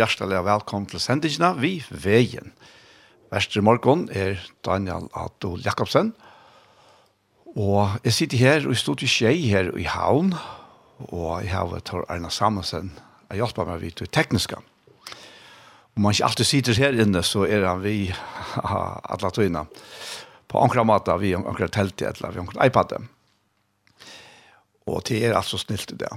hjertelig velkommen til sendingene vi veien. Vestre morgen er Daniel Adol Jakobsen, og jeg sitter her og stod til tjei her i havn, og jeg har Tor Arna Samuelsen, jeg hjelper meg vidt til tekniske. Om man ikke alltid sitter her inne, så er han vi alle togene. på ankra måte, vi ankra teltet, eller vi ankra iPadet. Og det er altså snilt i det.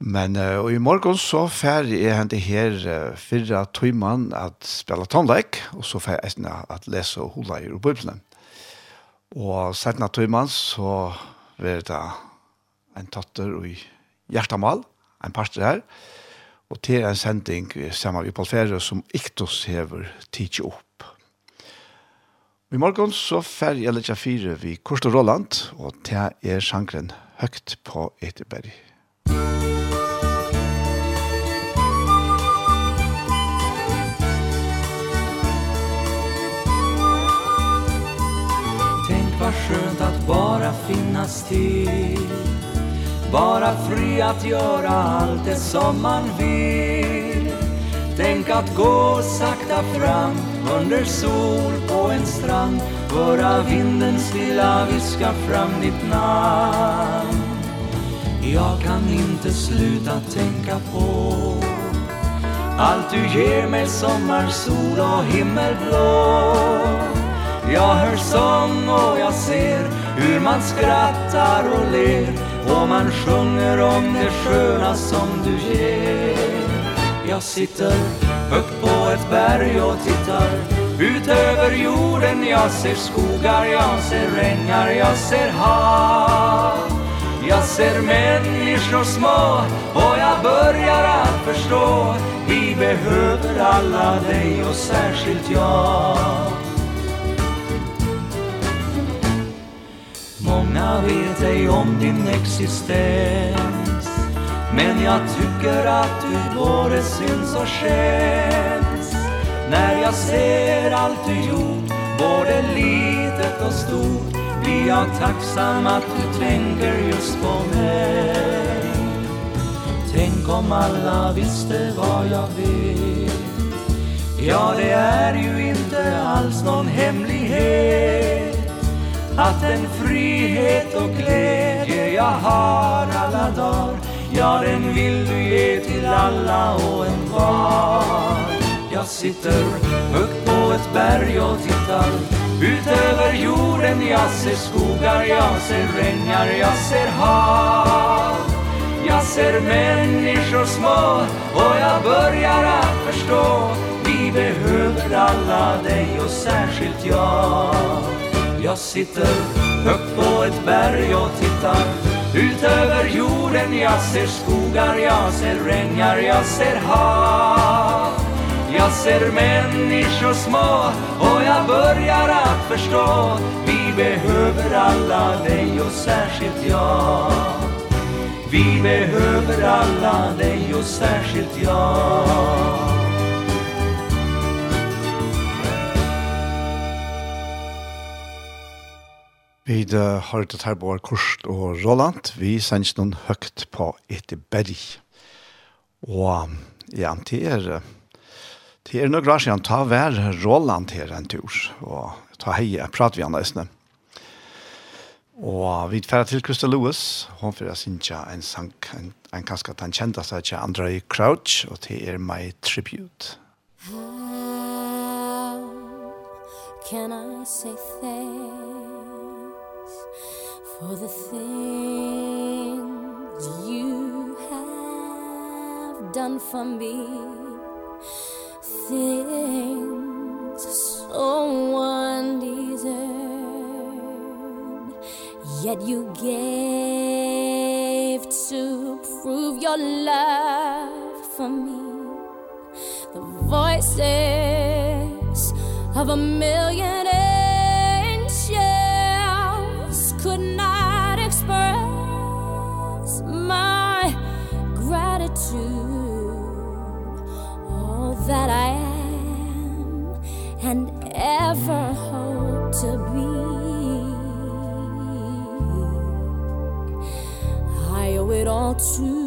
Men uh, og i morgen så fer jeg hente her uh, fyrre tøymann at spela tannleik, og så fer jeg eisne at lese og hula i Bibelen. Og settene tøymann så var det en tatter i Hjertamal, en parter her, og til en sending sammen med Paul Fære som Iktos hever tidsi opp. I morgen så fer jeg litt fire vi Kors og Roland, og til er sjankren høgt på Eterberg. Musikk var skönt att bara finnas till. Bara fri att göra allt det som man vill. Tänk att gå sakta fram under sol på en strand. Höra vinden stilla viska fram ditt namn. Jag kan inte sluta tänka på Allt du ger mig sommarsol och himmelblå. Jag hör sång och jag ser Hur man skrattar och ler Och man sjunger om det sköna som du ger. Jag sitter högt på ett berg och tittar Utöver jorden. Jag ser skogar, jag ser regnar, jag ser hav. Jag ser människor små och jag börjar att förstå. Vi behöver alla dig och särskilt jag. Många vet ej om din existens Men jag tycker att du både syns och känns När jag ser allt du gjort Både litet och stort. Blir jag tacksam att du tänker just på mig. Tänk om alla visste vad jag vet. Ja, det är ju inte alls någon hemlighet att den frihet och glädje jag har alla dagar. Ja, den vill du ge till alla och en var. Jag sitter högt på ett berg och tittar Utöver jorden. Jag ser skogar, jag ser regnar, jag ser hav. Jag ser människor små och jag börjar att förstå. Vi behöver alla dig och särskilt jag. Jag sitter högt på ett berg och tittar Ut över jorden jag ser skogar, jag ser regnar, jag ser hav. Jag ser människor små och jag börjar att förstå. Vi behöver alla dig och särskilt jag. Vi behöver alla dig och särskilt jag. Vi har det her på Korst og Roland. Vi sender noen høyt på etter berg. Og ja, det er, det er noe rart siden. Ta hver Roland her en tur. Og ta heie, prater vi han nesten. Og vi tar til Krista Lewis. Hun får synge en sang, en, en kanskje at han kjente seg til Andre Crouch. Og det er My Tribute. How can I say thanks? for the things you have done for me. Things so undeserved yet you gave to prove your love for me. The voices of a million ever hope to be. I owe it all to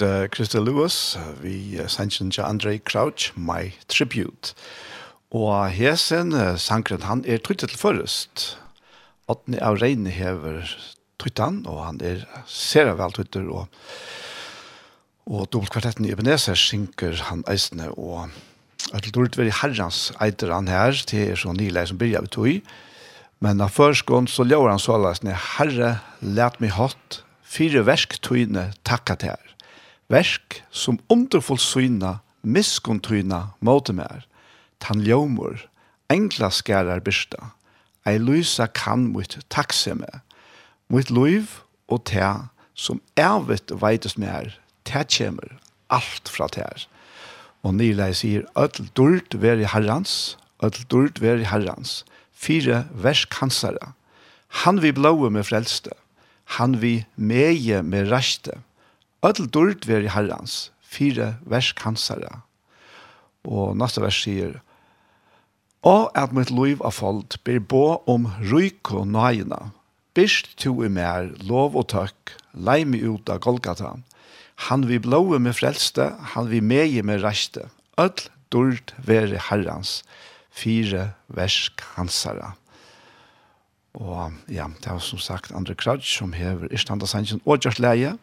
hørt uh, Krista Lewis vi uh, til Andre Crouch, My Tribute. Og hesen, sangren, han er tryttet til først. Åttende av regnet hever tryttan, og han er ser vel tryttet, og, og dobbeltkvartetten i Ebenezer synker han eisene, og Øtel Dort veri herrens eiter han her, til er så nylig som byrja vi tog i, men av førskånd så ljør han så løsne, Herre, let meg hatt, fire versk tøyne takka til her verk som underfull syna, miskuntyna tan ljomur, enkla skærar byrsta, ei lysa kan mot takseme, mot loiv og te, som ervet veitest mer, te kjemur, alt fra ter. Og Nilei sier, ødel dult veri herrans, ødel dult veri herrans, fire versk hansara, han vi blåe med frelste, han vi meie med raste, Ødel dult veri herrans, fire vers kansere. Og nasta vers sier, Og at mitt liv av folk ber bo om ryk og nøyene. Bist to i mer, lov og tøkk, lei meg ut av Golgata. Han vi blåe med frelste, han vi meie med reiste. Ødel dult veri herrans, fire vers kansere. Og ja, det var som sagt Andre Kratsch som hever Ishtanda Sanchen og Gjørs Leie,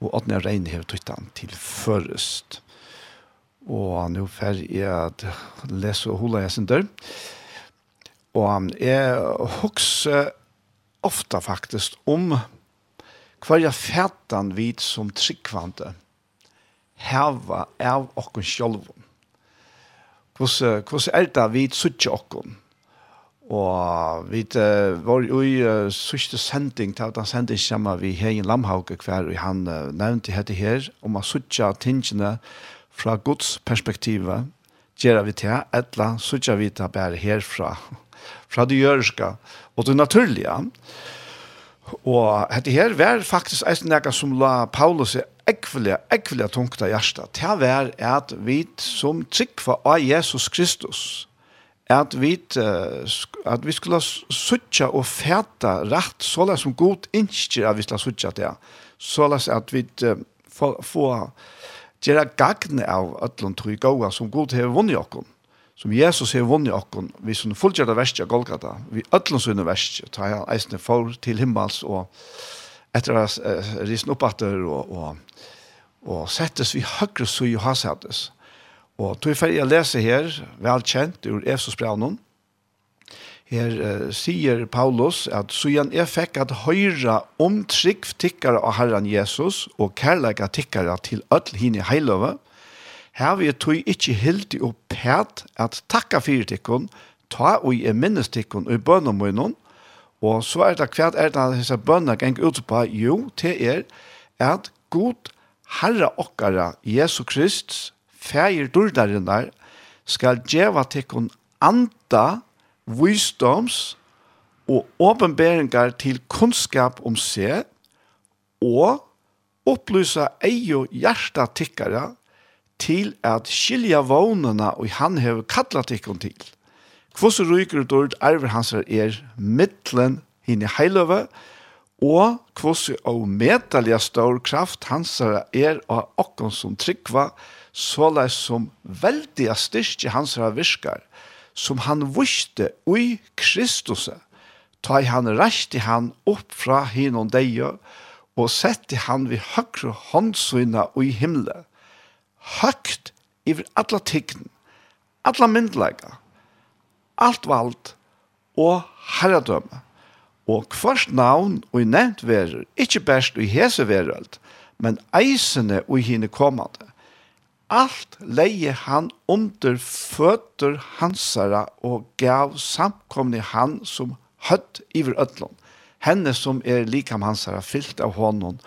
og at Åtne Reine har tøyt han til først. Og nå fer jeg at lese og hula jeg sin dør. Og jeg husker ofta faktisk om hva jeg fætan vid som tryggvante heva av okken sjolvun. Hvordan er det vid suttje okken? Og vi uh, var jo i uh, sørste sending, til at han sendte ikke sammen vi Hegen Lamhauke hver, og han uh, nevnte dette her, om å sørste tingene fra Guds perspektiv, gjør vi til, etla sørste vi til bare herfra, fra det gjørske, og det naturlige. Og dette her var faktisk en noe som la Paulus i ekvelige, ekvelige tungta hjertet. til å være at vi som trykker av Jesus Kristus, at vi, at vi skulle suttja og fæta rett, så såleis som god innskjer at vi skulle suttja det. så Såleis at vi får, får gjøre gagne av ætlån trygg gåa som god har vunnet okken. Som Jesus har vunnet okken, vi som fullgjørte verset av Golgata, vi ætlån sønne verset, ta jeg eisene for til himmels, og etter å risen opp etter, og, og, og settes vi høyre så jo har settes. Og tog for jeg leser her, velkjent ur Efsosbrevnen, her uh, sier Paulus at «Sujan jeg fikk at høyra om trygg tikkere av Herren Jesus og kærleika tikkere til ødel hine heiløve, her vi tog ikke helt i opphett at takka fyrir tikkun, ta og i minnes tikkun og i bønnemunnen, og så er det hva er det disse bønner gikk ut på? Jo, til er at god Herre okkara, Jesu Kristus, fægir durdarinnar skal djeva tekkun anda visdoms og åpenberingar til kunnskap om seg og opplysa eio hjarta tikkara til at skilja vånena og han hever kalla tikkun til. Kvoss ryker dord arver hans er mittlen hinn i heiløve og kvoss og metalja stor kraft hans er og okkon som tryggva så leis som veldig av styrke hans har virker, som han vuste ui Kristus, ta han reiste han opp fra hinon deg, og sette han vid høyre håndsyna ui himle, høyt iver alla tikken, alla myndlega, alt vald og herredømme. Og hvert navn og i nevnt verer, ikkje best i hese verølt, men eisene og i hine kommande alt leie han under føtter hansara og gav samkomne han som høtt iver ødlån. Henne som er likam hansara fyllt av hånden,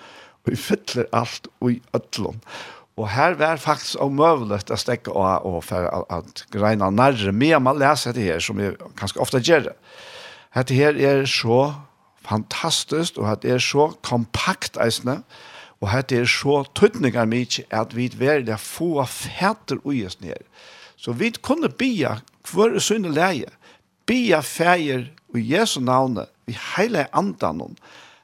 og vi fyller alt i ødlån. Og her var faktisk omøvelig å stekke av og for at greina nærre med man leser det her, som jeg ganske ofte gjør det. Dette her er så fantastisk, og det er så kompakt eisende, og Og dette er så tøtninger mye at vi er det få fæter ui oss ned. Så vi kunne bia hver sønne leie, bia fæger og Jesu navnet, vi heile andan hon,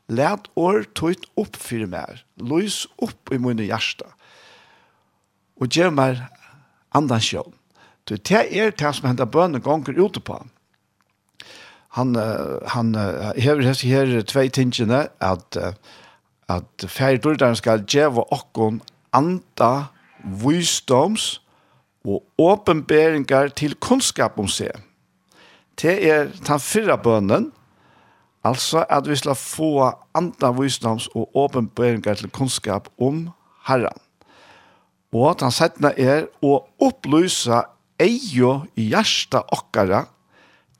let år tøyt opp for meg, lys opp i munne hjärsta. og gjør meg andan sjøen. Så det er det som hender bønne ganger ute på. Han, han hever hese her tvei tingene, at uh, at færre dårdaren skal djeva okkon anda visdoms og åpenberingar til kunnskap om seg. Det er den fyrra bønnen, altså at vi skal få anda visdoms og åpenberingar til kunnskap om Herren. Og at han settene er å opplysa eio i hjärsta okkara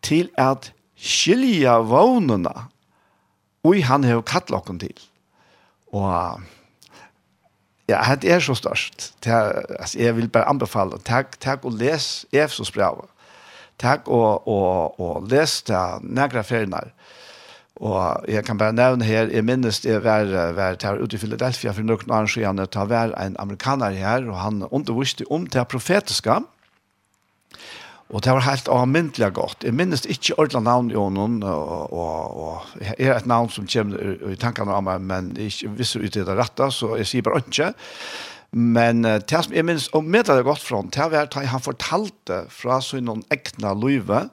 til at skilja vånene og han har kallat okken til. Og ja, det er så størst. Det, altså, jeg vil bare anbefale, takk, takk og les Efsos brev. Takk og, og, og les det nægra ferienar. Og jeg kan bare nevne her, jeg minnes det var, var der ute i Philadelphia for noen år siden, det var en amerikaner her, og han underviste om det profetiske, og Og det var helt avmyndelig godt. Jeg minnes ikke ordentlig navn i ånden, og, og, og er et navn som kommer i tankene av meg, men jeg visste ikke det rette, så jeg sier bare ikke. Men uh, det som jeg minnes, og med det godt fra, det var at han fortalte fra sin ekne løyve,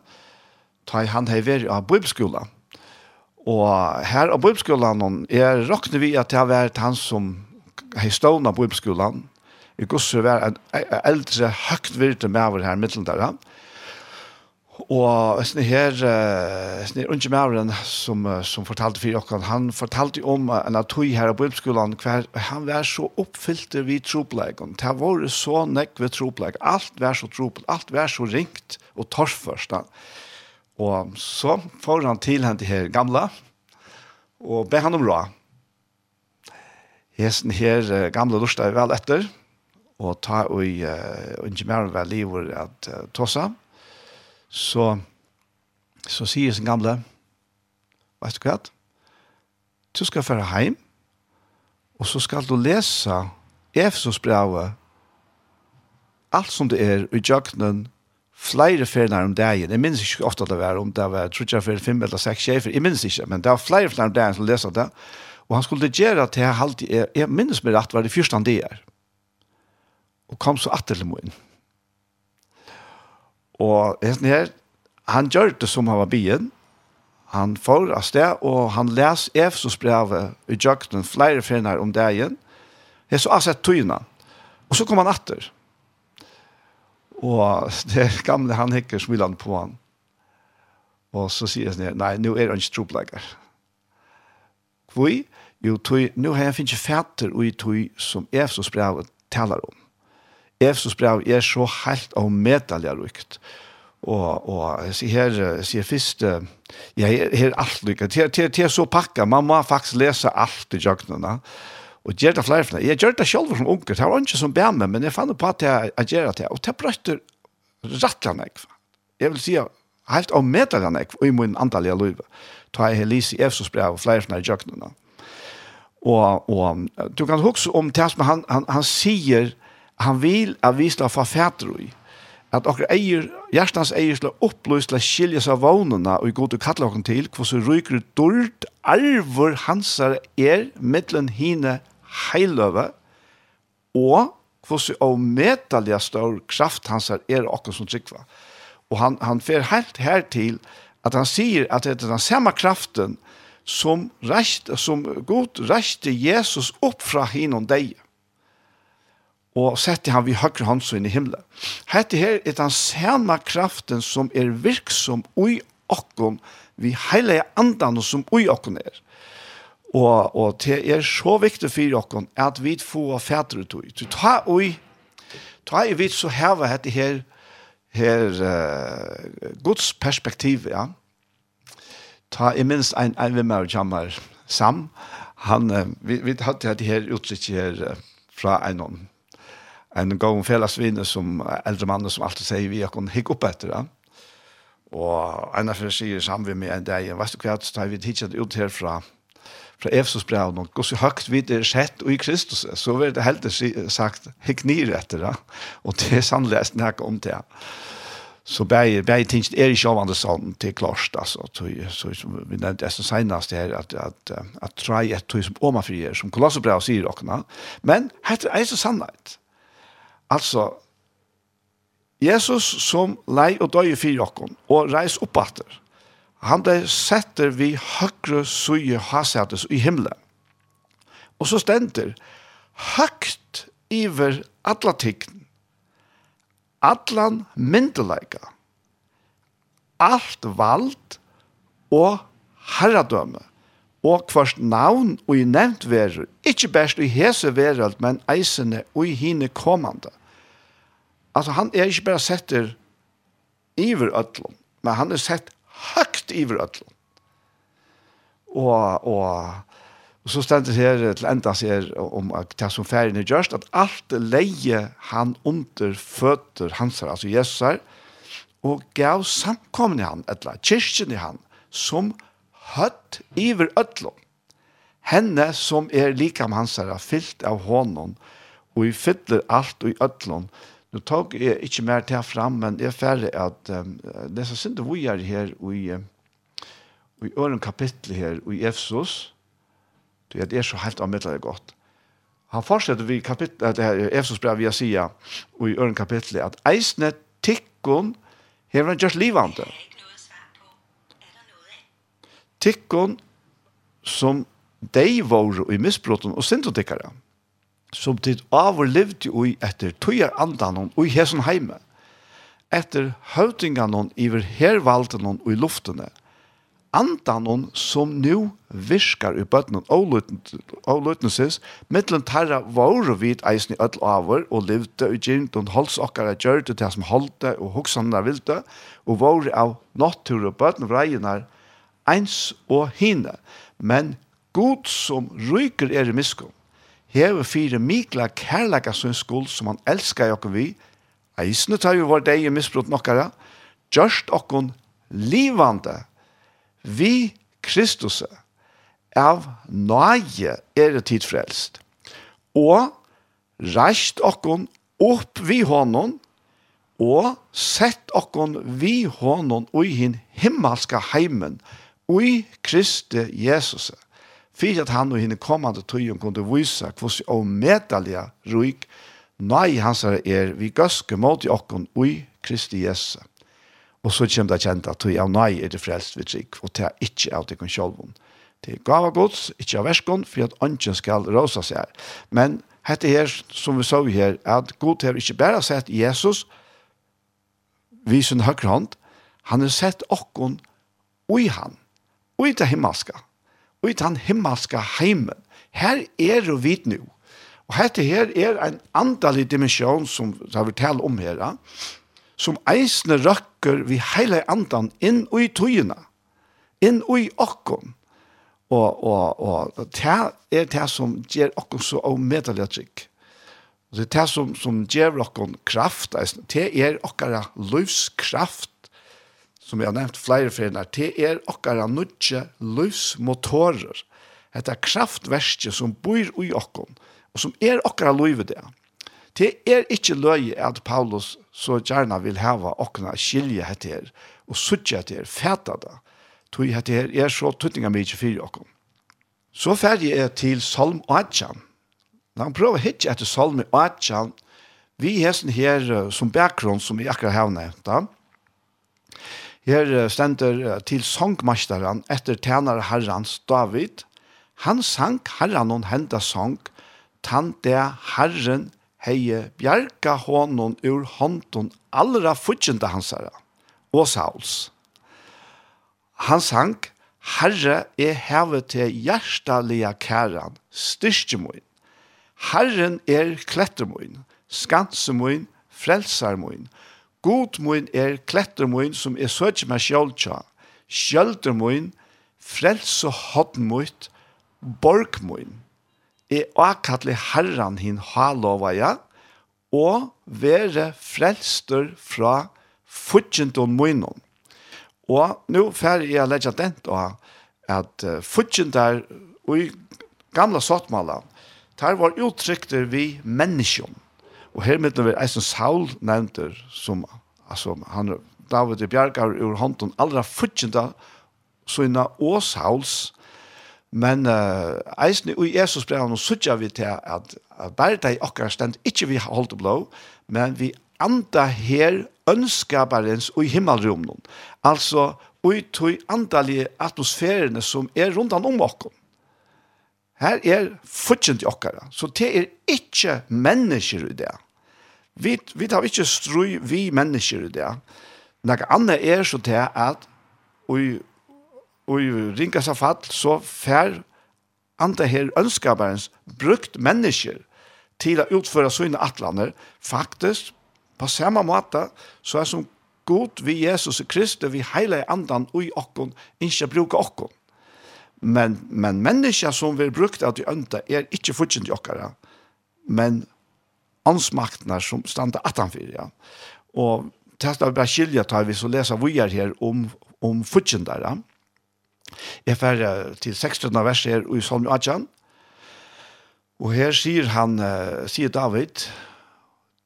da han har vært av bibelskolen. Og her av bibelskolen, jeg råkner vi at det har vært han som har stått av bibelskolen. i gosser var en eldre, høyt virte med over her, middeltøyre. Ja Og sånn her, sånn her unge mæren som, som fortalte for dere, han fortalte om en av tog her på Ulpskolen, hver han var så oppfyllt vid tropleggen. Det var så nekk ved tropleggen. Alt var så tropleggen, alt var så ringt og torførst. Og så får han til henne her gamle, og be han om råd. Hesten her gamle lortet vel etter, og ta og uh, ingeniøren var livet at uh, tosa så, så sier sin gamle, vet du hva? Du skal føre hjem, og så skal du lese Efesos brevet, alt som det er i jøkkenen, flere ferner om dagen. Jeg minns ikke ofte det var, om det var trutja for fem eller seks sjefer, jeg minns ikke, men det var flere ferner om dagen som leste det. Og han skulle gjøre til jeg alltid, jeg minns meg at det var det første han det er. Og kom så atter til morgenen. Og hesten her, han gjør det som han var byen. Han får av sted, og han les Efesus brevet i jøkken flere finner om dagen. Det er så avsett tøyene. Og så kom han atter. Og det gamle han hikker smilende på han. Og så sier han, nei, nå er han ikke troplegger. Hvor? Jo, tøy, nå har jeg finnet fætter og i tøy som Efesus brevet taler om. Efesus brev er så helt og medelig rukt. Og, og jeg sier her, jeg sier først, jeg er alt lykket. Til, til, til så pakka, man må faktisk lese alt i jøgnene. Og gjør det flere for Jeg gjør det selv som unge, det var ikke som ber meg, men jeg fann på at jeg, jeg gjør det. Og det brøtter rettene jeg. Jeg vil si, helt og medelig jeg, og i min andalige løyve. Ta jeg lise Efesus brev og flere for i jøgnene. Og, og du kan huske om det som han, han, han sier, Han vil at vi skal få fætter i. At okre eier, hjertens eier skal oppløse til å skilje seg vånene og gå til kattel okken til så ryker dårlig arver hansar er mittelen hine heiløve og hvordan og metallige stor kraft hansar er okken som tryggva. Og han, han fer helt her til at han sier at det er den samme kraften som, rest, som Gud reste Jesus opp fra hinom deg og sette han vid høyre hånd så inn i himmelen. Hette her er den sena kraften som er virksom ui okkon, vi heile andan som ui okkon er. Og, og det er så viktig for okkon at vi får fætre tog. Du ta ui, ta i vidt så heva hette her, her uh, Guds perspektiv, ja. Ta i minst ein, ein vimmer og jammer sam, han, uh, vi, vi hadde hette her utsikk her uh, fra en en god fellesvinne som äldre mannen som alltid säger vi kan hicka upp efter det. Og en av fyrir sier sammen med en dag, jeg vet du hva, så har vi tidsatt ut här fra, från Efsos-brevet, og gos så høgt vi det er sett og i Kristus, så vil det helt sagt, hikk nir etter det, og det er sannelig jeg snakker om det. Så bei bei tinst er av andra anders till klarst also så, så vi nennt es seinast her at at at try at to som oma fyrir som kolossebrau sier okna men hetta er så sannheit Altså, Jesus som lei og døy i fire okken, og reis opp atter, han det setter vi høyre suje hasetes i himmelen. Og så stender, høyt iver atla tikten, atlan myndeleika, alt vald og herradømme, og kvart navn og i nevnt veru, ikkje best i hese verald, men eisene og i hine komande. Altså, han er ikkje bare setter iver ötlun, men han er sett høgt iver ötlun. Og, og, og så stendet her til enda sier om at det som ferien er gjørst, at alt leie han under føtter hans, altså Jesus, og gav samkomne han, eller kyrkjen i han, som høtt iver øtlom. Henne som er likam hans herre, fyllt av hånden, og i fyller alt og i øtlom. Nå tog jeg ikke mer til fram, men jeg er ferdig at um, det som synes vi er her i, i øren kapittel her i Efsos, det er så helt anmeddelig godt. Han fortsetter vi kapittel, at Efsos brev via sida, og i øren kapittel, at eisne tikkun hever han gjørt livande tikkon som de var i misbrotten og syndotikkere, som tid avur levde i etter tøyer andan og i hesen heime, etter høytingan iver hervalden og i luftene, andan som nu virkar i bøtten og løtnesis, mittelen tarra var vidt eisen i ødel avur og levde i gynt og holds okkara det til som holdte og hoksan der vilde, og var av natur og bøtten vreinar eins og hina, men god som ryker er i miskunn, hever fire mikla kærlega sin skuld som han elskar jokken vi, eisne tar jo vår deg i misbrot nokkara, gjørst okkun livande vi Kristus av nøye er det tidfrelst. Og reist okkun opp vi hånden og sett okkun vi hånden og i hin himmelska heimen Ui Kristi Jesus, fyrir at han og henne kommande tøyen kunne vise hvordan omedalja ruik nei hans er vi gøske mot i okken ui Kristi Jesus. Og så kommer det kjent at tøy av nei er det frelst vi trygg, og det er ikke av det kun sjolvun. Det er gava gods, ikke av verskon, for at ønsken skal rosa seg her. Men hette her, som vi så her, at god har ikke bare sett Jesus, vi sin høyre hånd, han har sett okken ui han og i det himmelska. Og i den himmelske heimen. Her er det vit nå. Og dette her er en andalig dimensjon som det har vi om her, som eisende røkker vi hele andan inn og i togene, inn og i okken. Og, og, og det er det som gjør okken så avmedelig trygg. Det er det som, som gjør okken kraft, det er okkara livskraft, som jeg har nevnt flere frener, det er okkara nudje løsmotorer. Det er kraftverket som bor i okkon, og som er okkara løyve det. Det er ikke løye at Paulus så gjerne vil hava okkara skilje hette her, og suttje hette her, fæta det. Tog hette her er så tuttninga mykje fyrir okken. Så ferdig er til Salm 8. Når han prøver hitje etter Salm 8, vi hesten her som bakgrunn som vi akkurat har nevnt da, Her stender til sangmasteren etter tjener herrens David. Han sang herren og henda sang, tann det herren heie bjerga honom ur hånden allra futsjende hans herre, og Sauls. Han sang, Herre, jeg heve til hjertelige kæren, styrkemoen. Herren er klettermoen, skansemoen, frelsermoen, min, God mun er kletter mun som er søk med sjøltja. Sjølter mun, frelse hodden mun, borg mun. Er akkattelig herran hin halova ja, og være frelster fra fudgjentun munnen. Og nå fer jeg legger den da, at uh, fudgjenter og i gamla sottmalan, der var uttrykter vi menneskjønn. Og her mitt vi eisen Saul nevnter, som altså, han, David i bjergar ur hånden allra fudgjenda sånne og Sauls, men uh, eisen i Jesus brev nå sutja vi til at, at bare de okkar stand ikke vi holdt og blå, men vi anda her ønskabarens og i himmelrumnen. Altså, og tog andalige atmosfærene som er rundan om okken. Her er fudgjent i okkara, så det er ikke mennesker i det. Vi, vi tar ikke strøy vi mennesker i det. Noe annet er så til at og, og ringa seg fall så fær andre her ønskaperens brukt mennesker til å utføre sånne atlaner faktisk på samme måte så er som god vi Jesus Kristus vi heile andan ui okkon ikke bruka okkon men, men mennesker som vi brukt at vi ønta er ikke fortjent i okkara. Men ansmaktene som standa atanfyr, ja. Og testet vi bare skilja tar vi så leser vi er her om, om futsen der, ja. Jeg fer til 16. vers her i Salmi Adjan. Og her sier han, uh, sier David,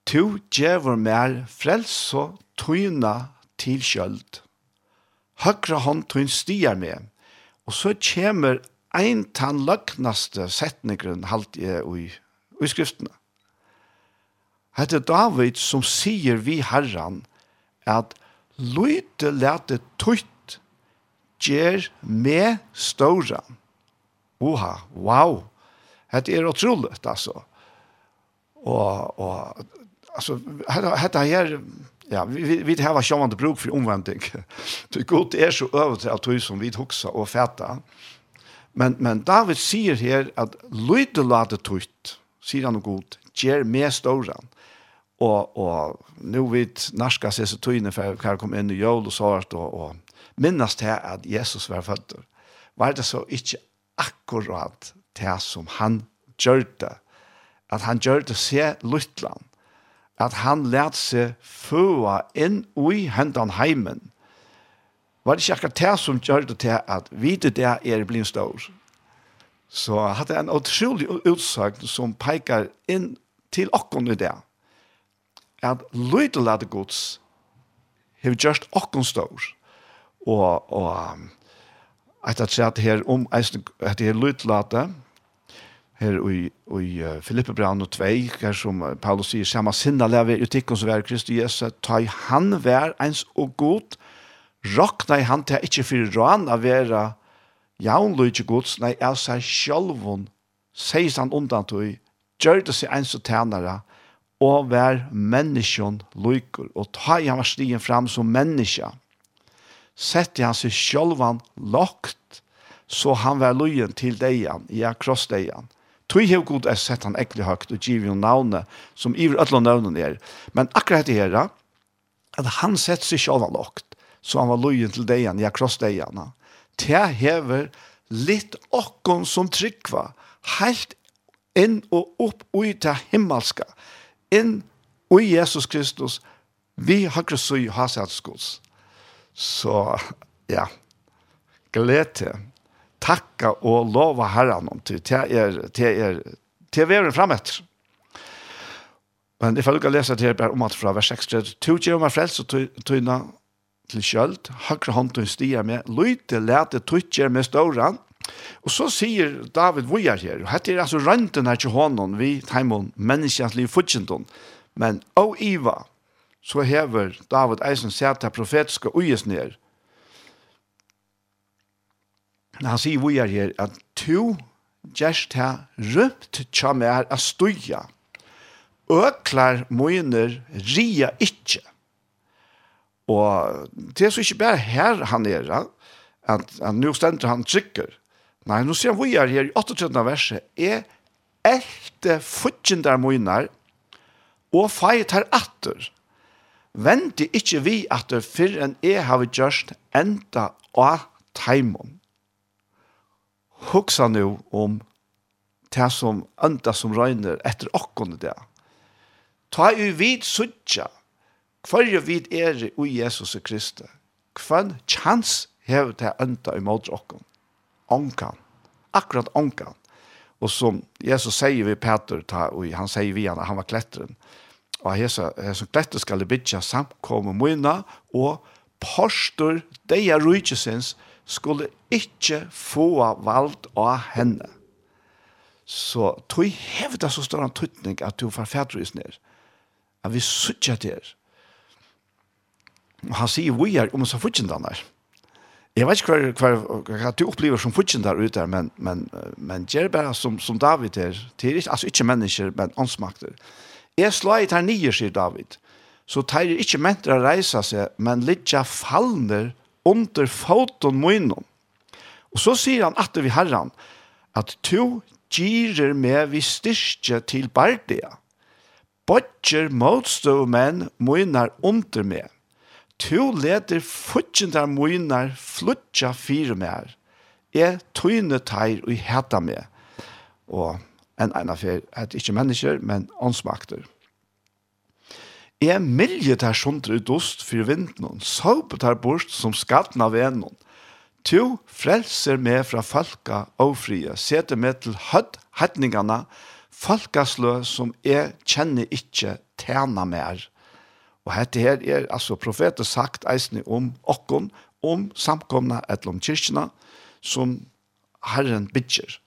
«Tu djever mer frels og tøyna til kjøld. Høyre hånd tøyn stier med. Og så kommer ein tann løgnaste setningren halt jeg i, i skriftene. Hette David som sier vi herran at Løyte lete tøyt gjer med ståra. Oha, wow. Hette er utrolig, altså. Og, og altså, hette her, ja, vi, vi har vært sjåvande bruk for omvending. Det god er så øvrig til tøy som vi hoksa og fæta. Men, men David sier her at løyte lærte tøyt, sier han og Ger gjer med ståran og og nu vit naska seg så tøyne for kar kom inn i jól og sårt og og minnast her at Jesus var født. Var det så ikkje akkurat det som han gjørte? At han gjørte se luttland. At han lærte seg føa inn i hendan heimen. Var det ikke akkurat det som gjørte til at vite det er blitt stor? Så hadde en utrolig utsagt som peikar inn til okkon i det at lytel at gods har just okkon stor. Og, og at at sett her om eisen, at her lytel at her i, i Filippe Brann og Tvei, her som Paulus sier, samme sinna leve i tikkun som er Kristi Jesus, ta i han vær eins og god, rokna i han til ikkje fyrir råan av vera jaun lujtje gods, nei, er seg sjolvun, seis han undan tog, gjør det seg eins og tænare, og vær menneskjon lykker, og ta i han var stigen fram som menneske. Sette han seg sjølvan lagt, så han vær løyen til deian, ja, kross deian. Tui hev god er sett han ekkelig høgt, og giv jo navnet, som iver ötla navnet er. Men akkurat det her, at han sett seg sjølvan lagt, så han var løyen til deian, ja, kross deian. Det hever litt okkon som tryggva, heilt inn og opp ui til himmelska, inn og i Jesus Kristus, vi har ikke så i. Så, ja, gled til. Takka og lova herran om til, til er, til er, til er veren fremetter. Men det får å lese til her om at fra vers 6, «Tu gjør meg frels og tøyna til kjølt, hakra hånd til stier med, lyte, lete tøytjer med ståran, Og så sier David Vujar her, og hette er altså rønten her til hånden, vi teimon menneskens liv futsjentun, men av Iva, så hever David Eisen seta profetiske uges ned. Han sier Vujar her, at to gjerst her røpt tja mer a stuja, øklar moiner ria ikkje. Og det er så ikke bare her han er, at, at nå stender han trykker, Nei, nå ser vi her i 38. verset. Jeg elte fudgjendar møynar og feit her atter. Vente ikkje vi atter fyrr enn jeg har gjørst enda av taimon. Hugsa nu om det som enda som røyner etter okkone det. Ta i vid suttja, hver vid er i Jesus Kristus. Hvem chans hever det enda i måte okkone? onkan. Akkurat onkan. Och som Jesus säger vi Peter ta och han säger vi han han var klättren. Och hesa hesa klätter skall bitcha samkomma mina och pastor deja righteousness skulle inte få vald av henne. Så tog det så stor en tryckning att du får färdrys ner. Att vi suttjar där. Och han säger vi är om så fortsätter han där. Jag vet ikke hva, hva, hva du upplever som futchen där ute men men men Jerba som som David är det är alltså inte mennesker, men åndsmakter. Jeg slår slide här nye, sig David. Så tar det inte å resa sig men litja fallner under foten munnen. Och så säger han att vi herran att to girer med vi styrke till bardia. Botcher motstå menn munnar under med. Tu leder futjendar munar flutja fire mer. Jeg tøyne teir og heta meg. Og en ena fer at ikke mennesker, men åndsmakter. Jeg milje der sundre ut ost for vinden, og såpe der bort som skatten av enen. Tu frelser meg fra falka og frie, seter meg til hødd hedningene, falkaslø som jeg kjenner ikke tjener mer. Og dette her er altså profetet sagt eisne om okkon, om samkomna eller om som Herren bidger.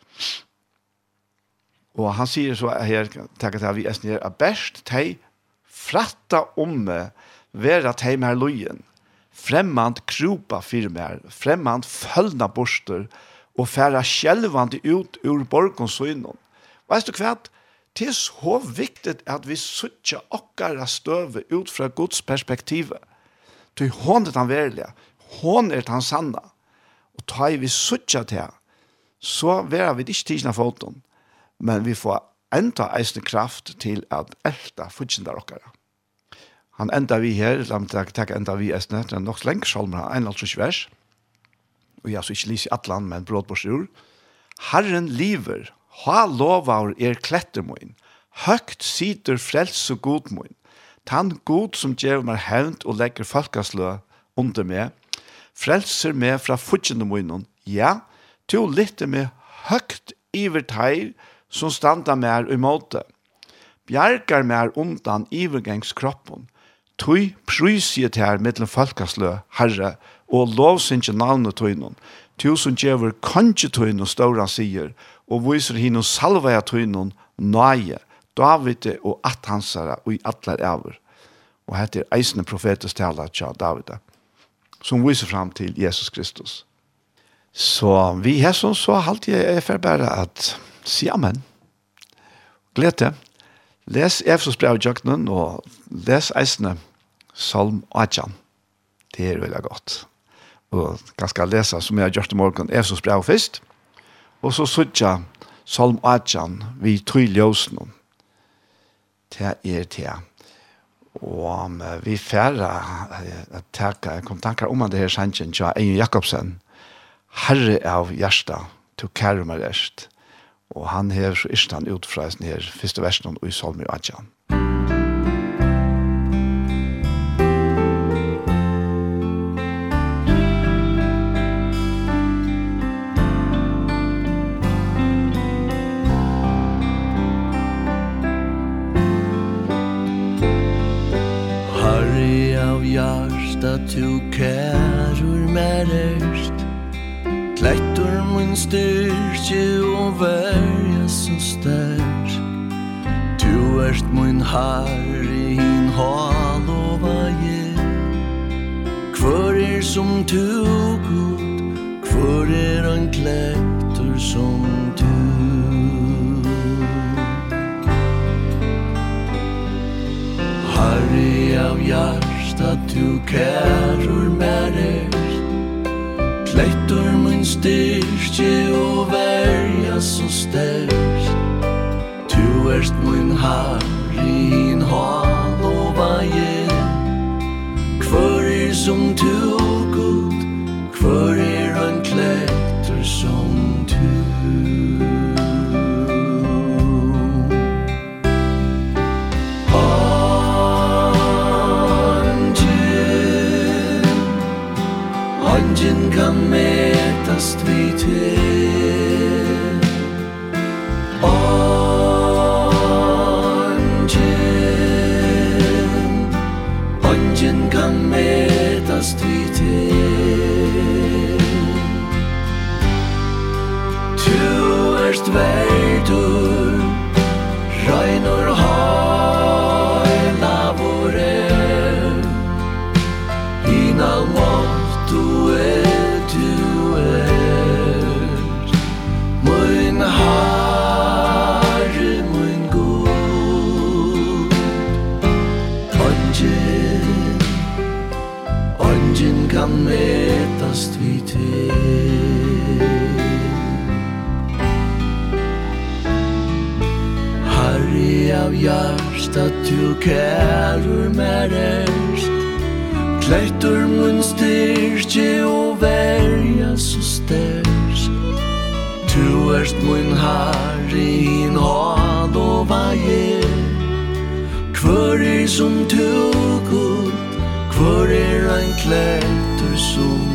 Og han sier så her, takk at vi eisne her, at best teg fratta omme vera teg mer lojen, fremmand kropa firmer, fremmand følna borster, og færa sjelvande ut ur borgonsøynon. Veist du hva? det er så viktig at vi suttjer okkara støve ut fra Guds perspektiv. Ty hon er den verlige, hon er den sanna. Og ta vi suttjer til, så vera vi ikke tidsna foton, men vi får enda eisne kraft til at elta futsindar okkara. Han enda vi her, la meg takk enda vi eisne, det er nok lengt salmer, en alt vers, og jeg så ikke lyser i atlan, men bråd på sjur. Herren lever, Ha lovar er kletter moin. Høgt sitter frels og god moin. Tan god som gjev meg hevnt og legger falkaslø under meg. Frelser meg fra fudgjende moinon. Ja, to lytte meg høgt iver teir som standa meg i måte. Bjergar meg undan ivergengskroppen. Tui prysiet her mittlen falkaslø, herre, og lovsynge navnet tøynon. Tu som gjever kanskje tøynon ståra sier, og viser hinn salva ja tøynon nøye, David og athansara og i atler æver. Og hette er eisne profetes tala tja David, som viser fram til Jesus Kristus. Så vi her som så halte jeg er forbæra at si amen. Glede. Les Efsos brev i og les eisne salm 8. atjan. Det er veldig godt. Og ganske lesa som jeg har gjort i morgen Efsos brev først. Og så suttja Salm 18 vi tryll jøsene. Det er det. Og um, vi færre at teka kom tankar om det her sannsyn til Egin Jakobsen. Herre av hjertet, to kære meg rest. Og han hever så istan ut fra sin her første versen i Salm 18. klart at du kærur mer erst Klettur mun styrke og verja så sterk. Du ert mun harri hin hal og vaje er som du god, hvor er han klettur som du Harri av hjart at du kærur mærer Kleitur mun styrke og verja så styrst Tu erst mun harri harrin hal og vaje Kvörir som tu kærur merers Kleitur mun styrki og verja så sters Tu erst mun harri in had og vaje Kvör er som tu god Kvör er ein kleitur som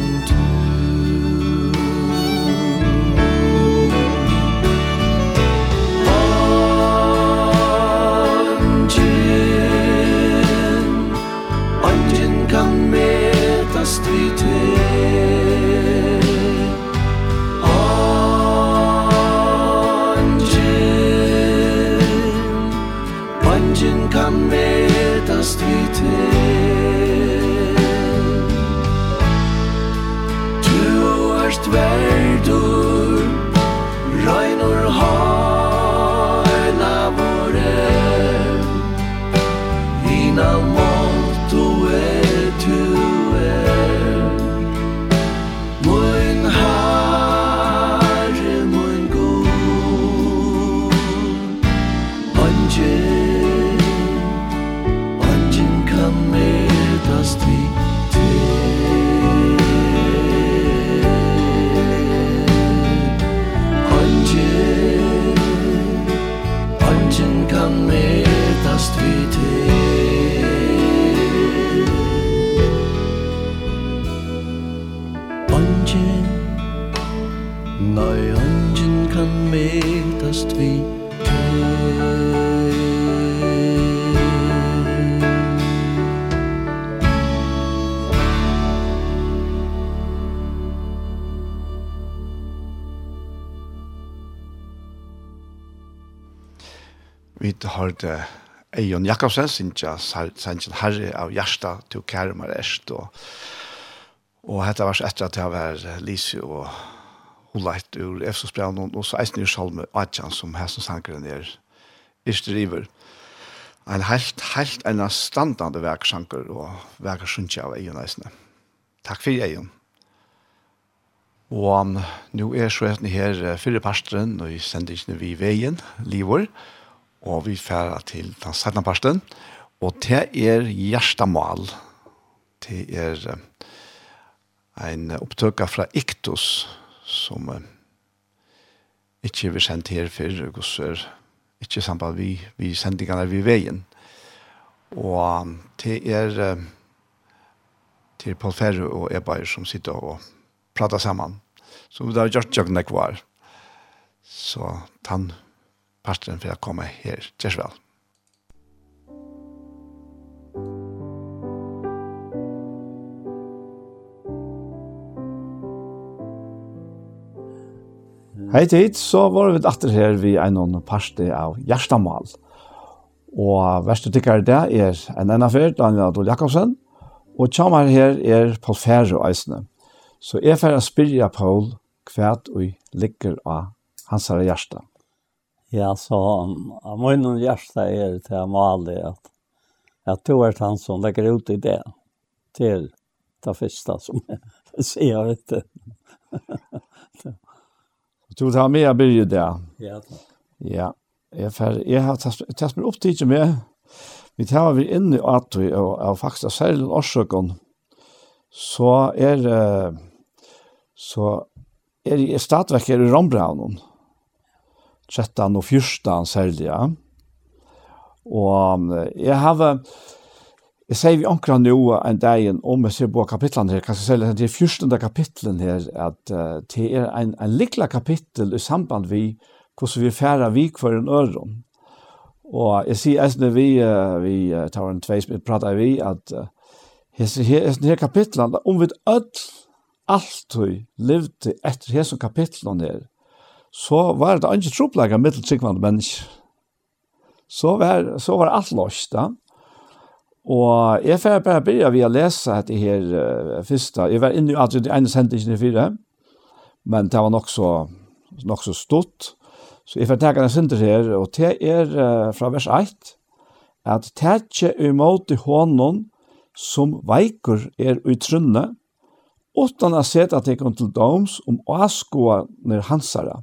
hørte Eion Jakobsen, Sintja, Sintja, Herre av Gjersta, til Kærmar Erst, og, og hette vers etter at jeg var Lise og Holeit ur Efsosbrevn, og så eisen i Salme Adjan, som hessen sangeren er, Irste River. En helt, helt en standande verksanker, og verksanker av Eion Eisne. Takk for Eion. Og um, nå er så etter her fyrre pastoren, og jeg sender ikke vi veien, Livor, og og vi færer til den sætna parsten, og det er hjertemål. Det er en opptøkka fra Iktus, som ikke vi sendt her før, og så er ikke samband vi, vi sendingene vi veien. Og det er til Paul Ferre og Ebaer som sitter og prater sammen, som vi har gjort jøgnekvar. Så tann parten for å komme her. Gjørs vel. Hei tid, så var vi atter her vi er noen parste av Gjerstamal. Og verste tykkere det er en ene fyr, Daniel Adol Jakobsen, og tjammer her er Paul Ferre og Eisene. Så jeg får spørre Paul hva og ligger av hans her hjerte. Ja, så av munnen hjärsta är det till Amalie att jag tror att han som lägger ut i det till det första som jag ser inte. Jag tror att han med blir det. Ja. Ja. Jag för jag har tagit mig upp till med vi tar vi inn i att vi är faktiskt av særlig orsaken så är så är det stadverk i Rombraunen. 13 og 14 særlig. Og jeg har, jeg sier vi ankra nå en dag om jeg ser på kapitlene her, kanskje særlig det 14. kapitlen her, at uh, det er en, en likla kapittel i samband vi hvordan vi færer vi for en øren. Og jeg sier eisne vi, uh, vi uh, tar en tveis, vi prater vi, at uh, hese her, her kapitlene, om vi öll, alltid levde etter hese kapitlene her, så var det ikke troplegg av mitteltryggvande mennesker. Så var, så var alt løst da. Og jeg får bare begynne ved å lese dette her uh, første. Jeg var inne i alt det ene sendte i fire, men det var nok så, nok så stort. Så jeg får tenke en sender her, og det er uh, fra vers 1, at «Tetje imot i hånden som veikur er utrunne, utan å sete at jeg kom til doms om åskoa når hansara.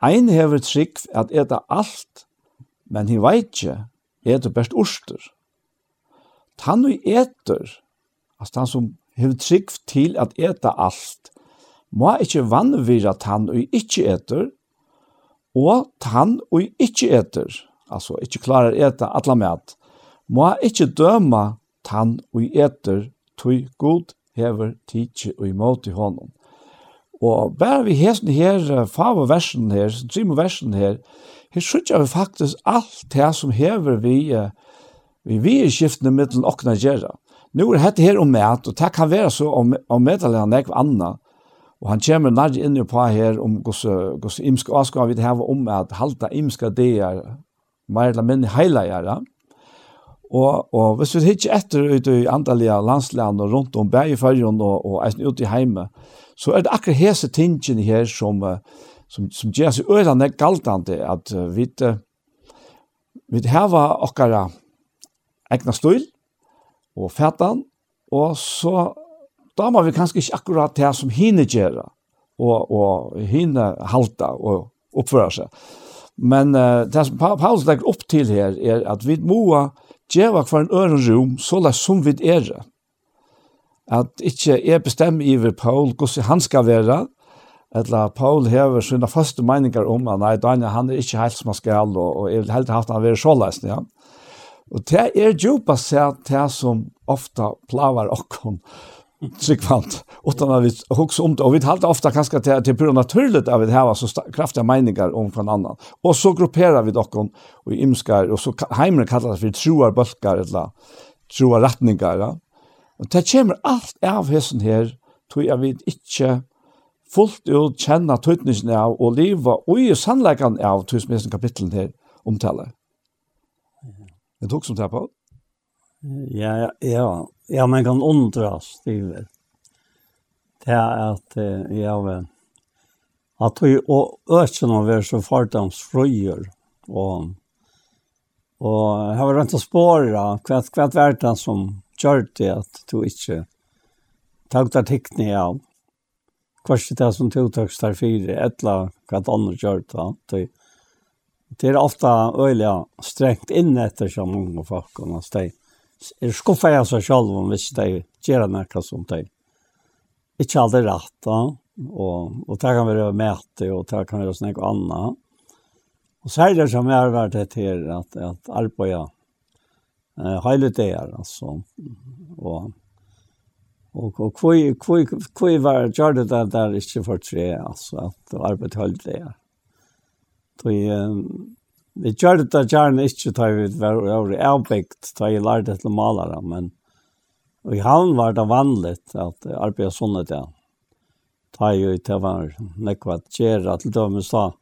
Ein hever trygg at eta alt, men hi veitje, etur best orster. Tann ui eter, altså tann som hever trygg til at eta alt, må ikkje vannvira tann ui ikkje etur, og tann ui ikkje etur, altså ikkje klarar eta atla mat, må ikkje døma tann ui etur, tui god hever tidsi og imot i honom. Og bare vi hesten her, fava versen her, drima versen her, her sykja vi faktisk alt det som hever vi, vi vi i skiftene middelen okna gjerra. Nu er dette her om mat, og det kan være så om, om medelen ekv anna, og han kommer nær inn på her om gos imska avskar vi det her om at halta imska deir, mer eller minn heila gjerra. Og, og hvis vi hittir etter ut i andalige landsland og rundt om bæg i fyrjon og, og eisen ut i heime, Så er det akkurat hese tingene her som, som, som gjør seg ørene galtende, at vi, vi har akkurat egna støyl og fætan, og så da må vi kanskje ikke akkurat det som hine gjør, og, og hine halta og oppføre seg. Men uh, det som Paulus legger opp til her, er at vi må gjøre hver en øren rom, så lest som vi er det at ikkje er bestemmer iver Paul hvordan han skal være, eller Paul hever sina første meninger om han, nei, Daniel, han er ikke helt som han skal, og, og jeg vil heldig haft han være såleis, ja. Og det er djupa seg det som ofta plavar okkom tryggvant, utan at vi hukser om det, og vi talte ofta kanskje til til det naturlig naturligt at vi har så kraftiga meiningar om hver annan, og så grupperar vi okkom, og imskar, og så heimren kallar det for troar bølgar, eller troar ratningar, ja. Og det kommer alt av hessen her, tror jeg vi ikke fullt ut kjenner tøytningene av og livet og i sannleggene av tusenmesen kapitlen her omtale. Det tok som det på? Ja, ja, ja, men kan undras, Stivel. Det er at, ja, vel, at vi økene av er så fordomsfrøyer, og, og har vært å spåre hva, hva er det som gjør det at du ikke tok deg tikkene av kvart det som du tok her fire, Et eller annet andre gjør det. Det, det er ofte øyelig strengt inn etter som mange folk, og de er skuffet av seg selv om hvis de gjør noe som de ikke alltid rett, da. Og, og det kan være mæte, og det kan være noe annet. Og så er det som jeg har vært etter at, at arbeidet eh hela det är alltså och och och kvoi kvoi kvoi var gjorde det där är inte för tre alltså att arbeta höll det. Då är vi gjorde det är inte ta vi var avbäckt ta i lärde till malare men och i havn var det vanligt att arbeta såna där. Ta ju det var nekvat gera till dem så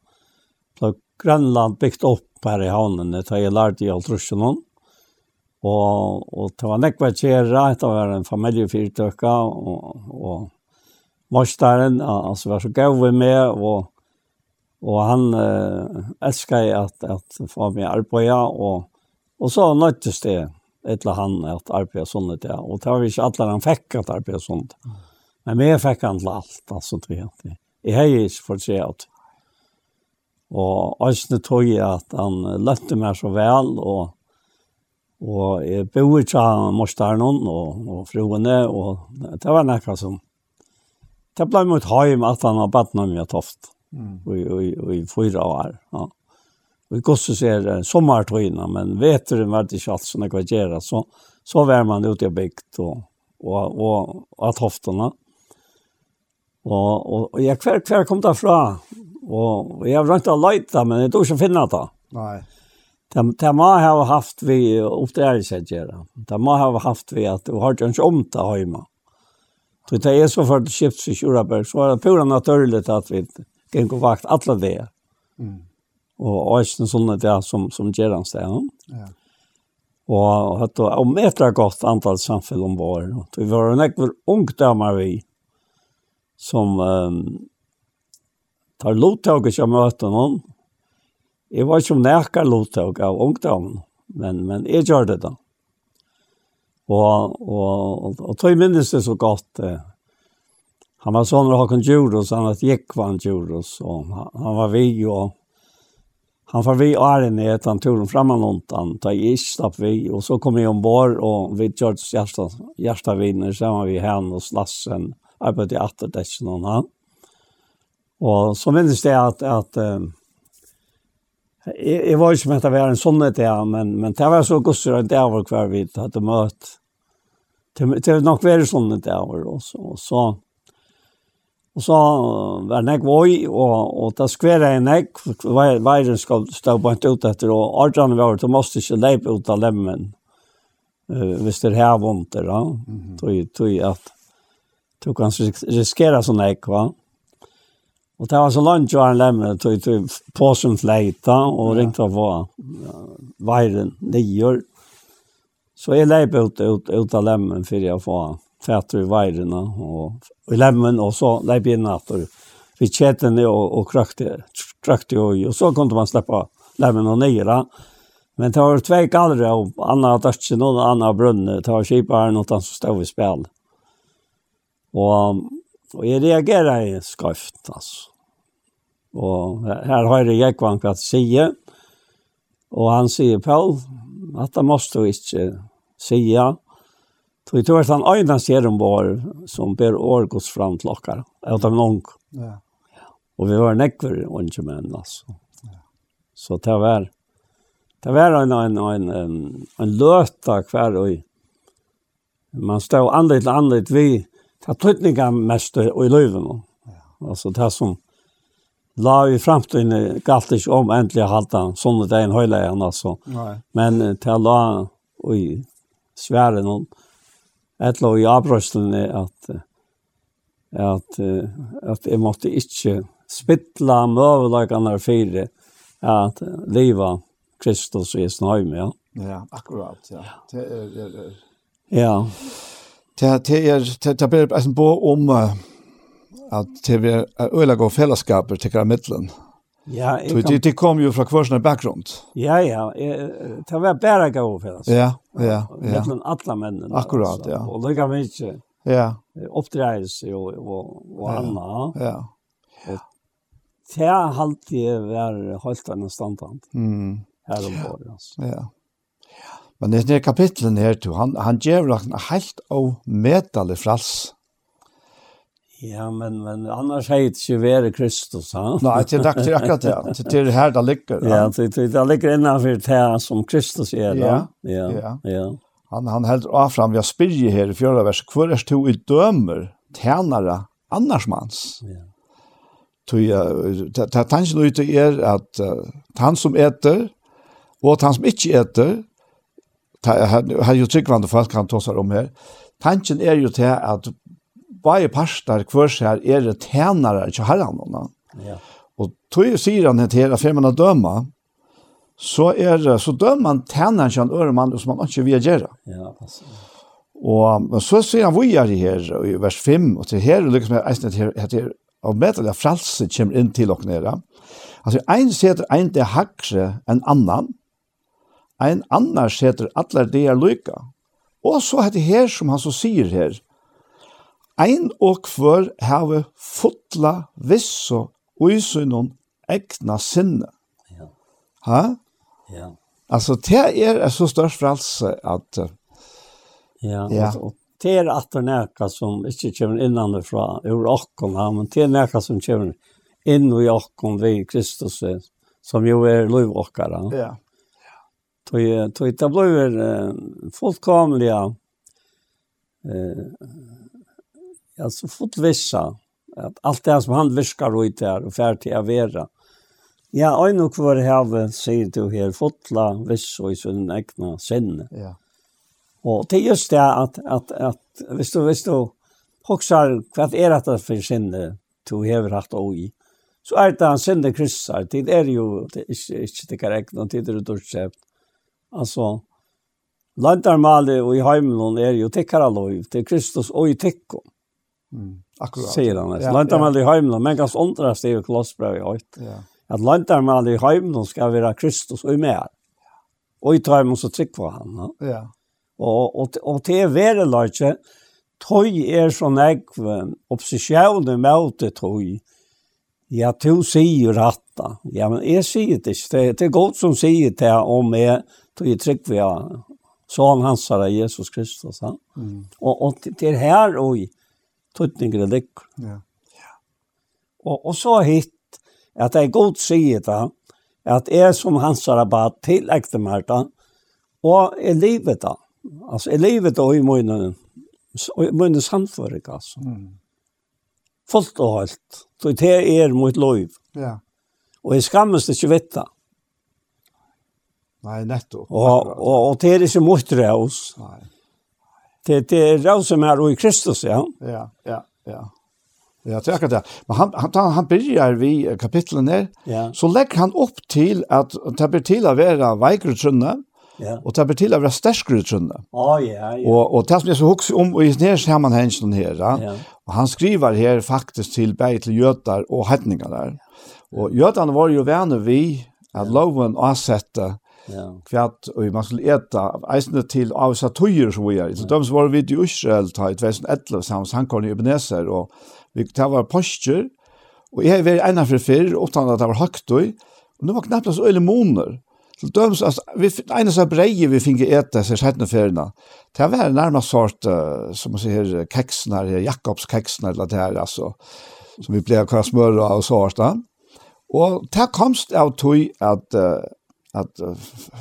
Grönland byggt upp här i havnen, det har jag lärt i Altruschen Og, og det var nekva kjera, det var en familiefyrtøkka, og, og morstaren, altså var så gav vi med, og, og han eh, elskar at, at få meg arbeida, og, og så nøttes det etter han at arbeida sånn det, og det var ikke alle han fikk at arbeida sånn Men vi fikk han til alt, altså, tror jeg. Jeg har ikke fått se at Og Øysene tog jeg at han løtte meg så vel, og Og jeg bor ikke av morsteren og, og fruene, og det var nekka som... Det ble mot heim at han har badt noe mye toft, mm. og, og, i fyra år. Ja. Og i gosset ser sommertøyene, men vet du var det ikke alt som det kan gjøre, så, så var man ute i bygd og, og, og, og av toftene. Og, og, og jeg, hver, hver kom derfra, og, og jeg har rønt å leite, men jeg tror ikke finne det. Nei. Det de må ha haft vi oppdragelse seg gjøre. Det må ha haft vi at du har ikke om det hjemme. Så det er så for det skipts i Kjøreberg, så er det pura naturlig at vi gikk og vakt alle det. Mm. Og også sånne det som, som gjør han sted. Ja. Og hatt og om et er godt antall samfunn om vår. Vi var en ekver ungdommer vi som um, tar lovtaket til å møte noen, Jeg var ikke om nærkere lovtøk av ungdom, men, men jeg gjør det da. Og, og, og, og tog minnes det så godt. Eh. Han var sånn av Håkon Djuros, han var gikk var han Djuros, og han, han var vi og Han var vi åren i et han tog dem fram noen, han tar i slapp vi og så kom jag ombord og vi gjør det hjärsta vinner så var vi hem og slassen arbetade i atterdäcken och han. Og så minnes det at, at um, Jeg, jeg var ikke med at det var en sånn et men, men det var så gusser en dag var hver vi hadde møtt. Det, det var nok vært sånn et og så, og så, og så var det nek vøy, og, og da skver jeg nek, veien skal stå på en ut etter, og ordene var, du måtte ikke leipe ut av lemmen, uh, hvis det er her vondt, da. Mm -hmm. Tog, tog at, du kan riskere sånn nek, va? Mm Och det var så långt jag han lämnade till, till påsen flejta och ja. ringde på veiren nior. Så jeg läp ut, ut, ut av lämmen för jag får fætter i vajrerna och i lämmen och så läp in natt vi kättade och, och krøkte, krøkte och, og så kunde man släppa lämmen och nira. Men det var två gallra och Anna Dörtsen och Anna Brunne, det var kiparen och som stod i spil. Och Og jeg reagerer skrøft, altså. Og her har jeg ikke hva han sige, og han sier, Paul, at det måste du ikke sige, Så jeg tror at han øyne ser om vår som ber årgås fram til dere, at han noen. Ja. Og vi var nekver unge menn, altså. Ja. Så det var, det var en, en, en, en, en hver og man stod andre til annerledes vi det tøtninga mest og i løyven. Altså det som la i fremtiden galt ikke om endelig å halte han, sånn at det er en høyla igjen, altså. Nei. Men til la i svære noen, et lov i avbrøstene at, at, at jeg måtte ikke spittla møvelagene fire at liva Kristus i snøyme, ja. Ja, akkurat, ja. Det er, det er, Ja det er det ber en bo om uh, at det er øyla og fellesskaper til mittlen. Ja, jeg kom... Det det kom jo fra kvarsna bakgrund. Ja, ja. Det var bare gå fellesskaper. Ja, ja. ja. Mittlen alle mennene. Akkurat, ja. Og lykka ikke. Ja. Oppdreis og, og, og ja, anna. Ja. Og Det har alltid vært holdt av en standard. Mm. Her om året, altså. Ja. Ja. Men det er kapitlen her, to, han, han gjør noen helt og medelig frals. Ja, men, men annars er det ikke være Kristus, ha? Nei, det er ikke akkurat det. Det er her det ligger. Ja, det, det ligger innenfor det som Kristus er, da. Ja, ja, ja. Han, han held av fram, vi har spyrje her i fjøra vers, hvor er to i dømer, tænare, annarsmans? Ja. Tui, uh, tanken ute er at uh, han som eter, og han som ikke eter, har ju tryggvande folk han tossar om här. Tanken är ju til att varje pastor kvar seg är det tjänare till herran. Ja. Och tog sier han att hela firman döma så är det så dømer man tjenere till en örman som man inte vill göra. Ja, precis. Och så ser han vad er det här i vers 5 och till här lyckas med att det heter av medel fralse kommer in till och nere. Alltså en sätter en det hackse en annan ein annar seter allar det er lykka. Og så er det her som han så sier her, ein og kvar heve fotla visso uisunon egna sinne. Ja. Ha? Ja. Altså, det er, er så størst for at... Uh, ja, ja. Og, det er at det er nekka som ikke kommer innanifra ur okken, ja, men det er nekka som kommer inn i okken ved Kristus, som jo er loivokkara. Ja. Tog tog det blev eh fullkomliga eh alltså fotvissa att allt det som han viskar ut där och färd till att vara. Ja, oj nu kvar här säger du här fotla viss och i sin egna sinne. Ja. Och det är just det att att att visst du visst du hoxar vad är det för sinne du har haft i Så är det han sinne kryssar. Det är ju det är inte det korrekt och det är det du sett. Altså, Lantar mali och i himlen är ju tickar lov till Kristus og i ticko. Mm. Akkurat. Sier han. Ja, lantar mali i himlen men ganske åndrast er jo klossbrev i høyt. Ja. At landarmale i himlen skal være Kristus og i mer. Og i trämmen så tryck på han. Ja. Og, og, og til er være lite tøy er så nekv opposisjonen møte tøy. Ja, du sier ratta. Ja, men jeg sier det ikke. Det, det er godt som sier det om jeg tog i trygg vi har son hans av Jesus Kristus. Ja. Mm. Og, og det er her og i tøtninger det ligger. Ja. ja. Og, og så hitt at det er god sige det, at jeg som hans rabat til ekte meg det, og i livet da. Altså i livet og i munnen, og i munnen samføring altså. Mm. Fullt og helt. Så det er mot lov. Ja. Og jeg skammes det ikke vitt det. Nei, netto. Og, og, og det er ikke mot raus. Nei. Det, det er raus som er i Kristus, ja. Ja, ja, ja. Ja, det er akkurat det. Men han, han, han byrjar vi kapitlen her, ja. så legger han opp til at det blir til å være veikrutsunne, ja. og det blir til å være sterkrutsunne. Å, ja, ja. Og, og det som jeg så hukser om, i denne sammenhengen her, ja. ja. og han skriver her faktisk til begge til jøtar og hedninger der. Og jøtene var jo venner vi at loven avsette Ja. Kvart og man skulle äta eisne til av satyr som vi är. Så de var vi i Israel ta i 2011 sammen han kom i Ebenezer och vi tar var postur och jag var ena för fyrr utan att det var høgt og og nu var knappt så øyne moner. Så döms alltså vi ena så breie vi finge äta seg sjätte färna. Det var närmast sort som man sier kexnar, Jakobs kexnar eller det här alltså som vi blev kvar smör och sårta. Och det komst av tog att uh, att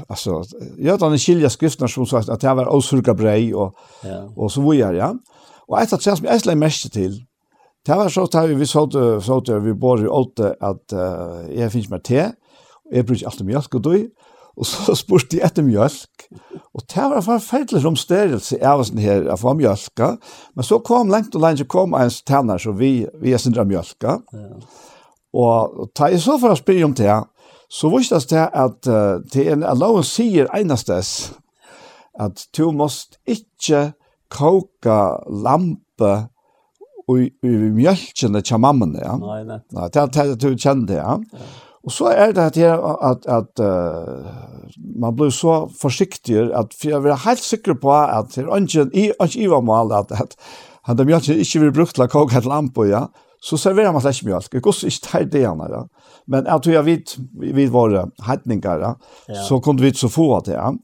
alltså jag tar en skilja skrifterna som sagt att det var osurka brei och ja. och så vidare ja. Och ett att säga som jag slänger mest till det var så att vi såg så att vi bor i åtta att uh, jag finns med te och jag brukar alltid mjölk och då och så spurte jag efter mjölk och det var förfärligt om störelse jag sån här att få mjölka men så kom långt och långt kom en tärnar så vi vi är syndra mjölka ja. och, ta i så for å spela om det Så visst det at uh, det er en loven sier einastes at du måst ikke koka lampe i, i mjølkene til mammen, ja. Nei, nei. Nei, det er det du kjente, ja. ja. Og så er det at, at, at uh, man blir så forsiktig at for jeg er helt sikker på at det er ikke i, ikke i var mål at, at han er mjölkene ikke vil bruke til å koke et lampe, ja. Så serverer man slik mjølk. Det går ikke til det, ja. Men jag tror jag vet vi var hedningar ja. så kunde vi så få att det. Ja.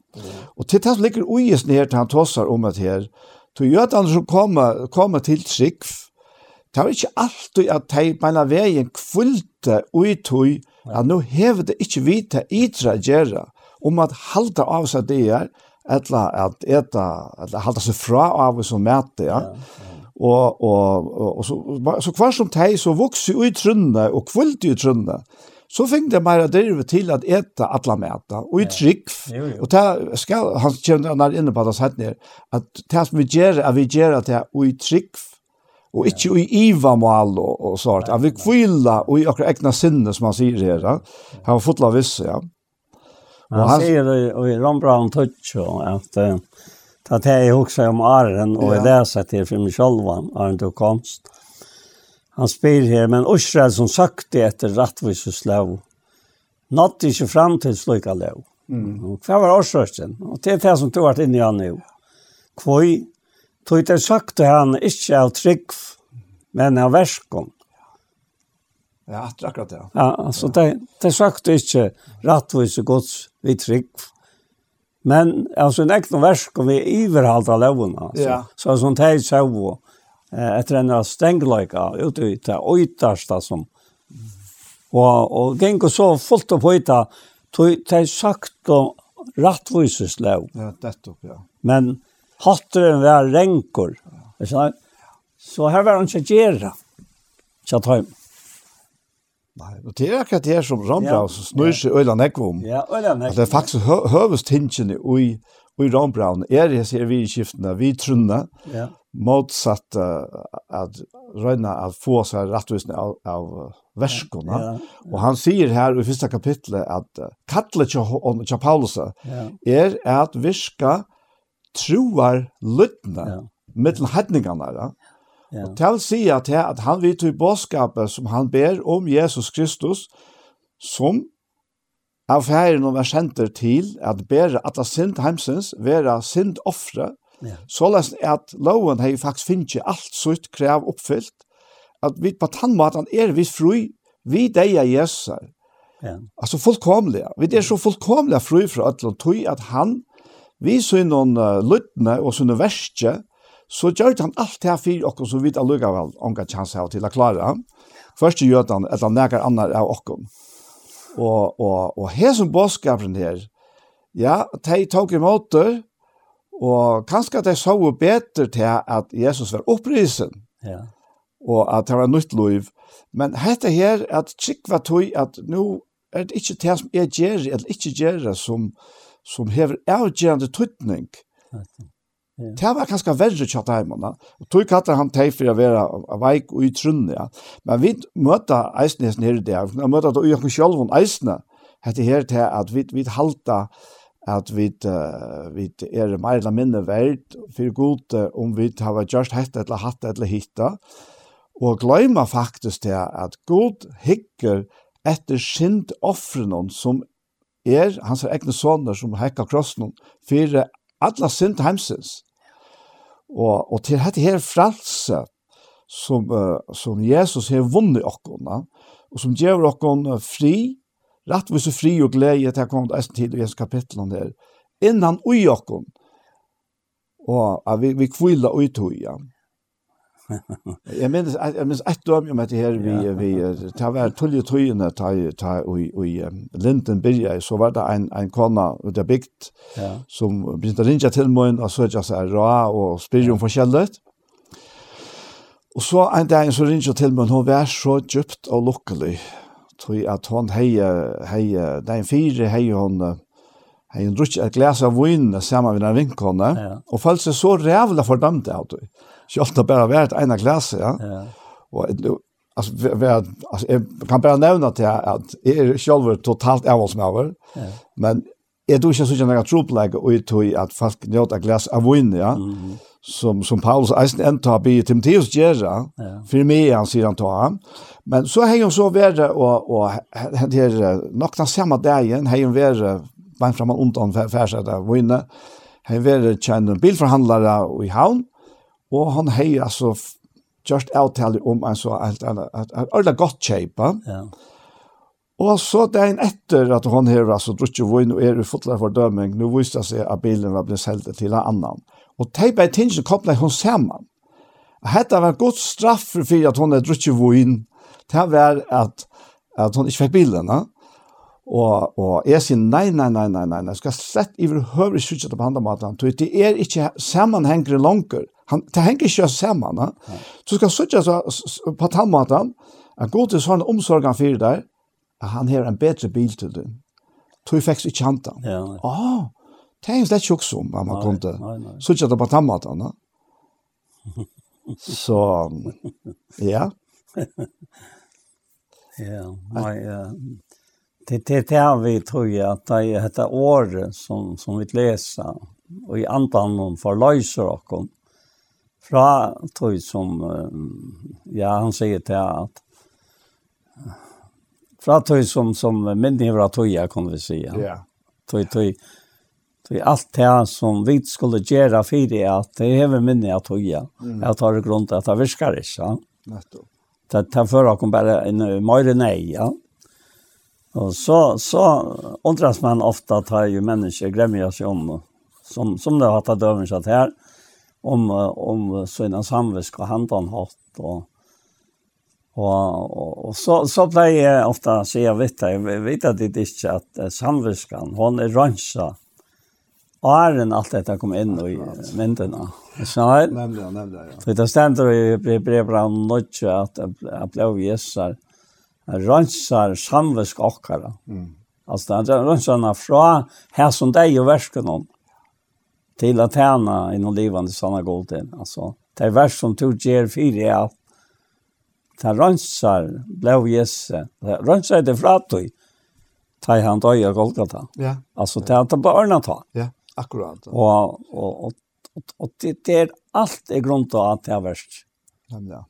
Och till tas ligger ojes ner till han tossar om att här. Då gör att han som kommer kommer till sig. Det var inte alltid att de beina vägen kvulte ut at nu hever det ikke vita itra gjerra om at halda av seg det er, eller at eta, etla halda seg fra av som mæte, ja. ja, ja. Og, og, og, og så, så hver som teg så vokste ut trunne og kvølte ut trunne, så fikk det mer drivet til at eta alla mæta, og i trygg. Ja. Og ta, skal, han kjenner han er inne på det sett ned, at det som vi gjør, er vi gjør at det er i trygg, og ikke i iva mål og, og sånt. At vi kvila og i akkurat egna sinne, som han sier her. Han var fotla visse, ja. Han, han sier i, i Ron Brown Tutsjo at uh, Så att jag också om Arren och jag leser til for meg selv, Arren til komst. Han spyr her, men Israel som søkte etter rettvises lov, nådde ikke inte fram till slöka lov. Mm. Hva var årsrösten. Og det er det som tog vart inne han nå. Hvor tog det søkte han ikke av trygg, men av värskång. Ja, akkurat det. Ja, så det, det søkte ikke rättvis gods vid trygg. Men alltså en äkta vers om vi överallt alla våna. Ja. Så sånt här så eh, etter en stengløyka ute i det øytarsta som og, og gikk så fullt opp høyta tog det sagt og rattvises lov ja, nettopp, ja. men hatteren var renkur ja. så her var han ikke gjerra så tar Nei, og det er akkurat det her som Rambraus ja, snur seg øyla nekvom. Ja, øyla nekve. Det er faktisk hø høvest hinsjene i, i Rambraus. Er det her vi i skiftene, vi trunne, ja. motsatt uh, at røyna at få seg rettvisende av, av verskene. Ja, ja. Og han sier her i første kapitlet at uh, kattle til Paulus ja. er at virka troar lytne ja. mittel hedningene. Ja Ja. Og til sier at, at han vet i bådskapet som han ber om Jesus Kristus, som av færen og versenter til at ber at det sind heimsens, være sind offre, ja. såleis at loven har faktisk finnet alt sitt krev oppfylt, at vi på tannmaten er vi fri, vi deg er Jesus. Ja. Altså fullkomlige. Vi er så fullkomlige fri fra et eller annet, at han, vi så noen uh, lyttene og sånne verste, så gjør han alt det her for oss som vi da lukker vel omgå chans av til å klare. Først gjør han et eller annet annet av oss. Og, og, og her som båtskapen her, ja, de tok imot det, og kanskje de så bedre til at Jesus var opprisen. Ja. Og at det var nytt liv. Men dette her, at kikva tog at nå er det ikke det som er gjerne, eller ikke gjerne, som, som hever avgjørende tøtning. Ja. Det var kanskje verre kjatt heimene. Og tog katter han teg for å være veik og i trunne, ja. Men vi møter eisene hesten her i dag, vi møter det ujakken selv om eisene, hette her til at vi, vi halta at vi, uh, vi er mer eller mindre verd for god om vi har gjort hette eller hatt eller hitta. Og gløyma faktisk til at god hikker etter sint offrene som er hans egne sønner som hekka krossen for alle sint heimsins. Og, og til dette her frelse som, uh, som Jesus har vunnet okkona, og som gjør okkon fri, rettvis og fri og glede til kom eisen tid i Jesus kapitlen der, innan ui okkon, og uh, vi, vi kvila ui tuja jeg minns jeg minns ett døm om att det här vi vi ta var tulle tröna ta ta och i Linden Birja så var det en en kona och det ja, som begynte å ringe til meg, og så jag så ra og spyr om forskjellet. Og så en dag så ringte jag till mig hon var så djupt og lukkelig, Tror at hun att hon det er en fire heja hun, Han gjorde drukket et glas av vinn sammen med den vinkene, ja. og følte seg så rævlig fordømt av det. Sjølt det bare vært en klasse, ja. ja. Og alltså vad altså, jeg kan bare nevne til at jeg er selv totalt avsmäver. Ja. Men är du inte så jävla trubbel och i tog att fast njöta glas av vinn, ja. Mm. Som som Paulus eisen enda enta bi Timotheus Gerra. Ja. for meg han sier han tar. Men så har hänger så vært, og, og det er nok den samme dagen hänger värre vem framan undan färsat av vinna. Han värre tjänar bilforhandlere i havn. Og han heier altså just avtale om en så alt at alla godt shape. Ja. Og så dagen etter at hon her altså drutje vin og er i fotlar for døming, nå viste det seg at bilen var blitt selgt til en annan. Og de bare tingene koblet hun sammen. Hette var godt straff for at hon er drutje vinn. det var at, at hon ikke fikk bilen. Ja? Og, og jeg sier nei, nei, nei, nei, nei, jeg skal slett i høyre sykje til på andre det er ikke sammenhengere langer Han, det henger ikke sammen. Ja. så skal sitte så, på tannmaten, at god til sånn omsorg han fyrer der, at han har en bedre bil til det. Tog jeg faktisk ikke hant han. Ja. Åh, det er en slett tjokk som man kom til. Sitte det på tannmaten. Så, ja. ja, nei, det, det, det vi tror jag att det er dette året som, som vi läser och i andan for løyser och fra tog som, ja, han sier til at, fra tog som, som minne var tog, jeg kan vi si. Ja. Tog, tog, tog, alt det som vi skulle gjøre for at det er minne av tog, ja. Mm. Jeg tar det grunn til at det virker ikke, ja. Nettopp. Det, det fører kom bare en møyre nei, ja. Og så, så undras man ofte at her jo mennesker glemmer seg om, som, som det har tatt døven seg her, om, om sina samviska handanhatt och Og, og, og så, så pleier jeg ofte å si, jeg vet, jeg vet at det ikke at samviskan, hon er rønsa, åren alt dette kom inn i myndene. Så vel? Nemlig, nemlig, ja. For det stender i brevbran nødje at jeg ble gjesser, rønsar samvisk okkara. Mm. Altså, rønsarna fra her som deg og versken om. Mm till att tjäna inom livande sanna golden. Altså, det er vers som tog ger fire är att ta rönsar, blå gässe. Rönsar är det fratoj. Ta i han døy og Golgata. Ja. Altså, det er inte bara örna ta. Ja, akkurat. Og, og, og, og, det, det er alt i grunn til at det er värst. Ja, ja.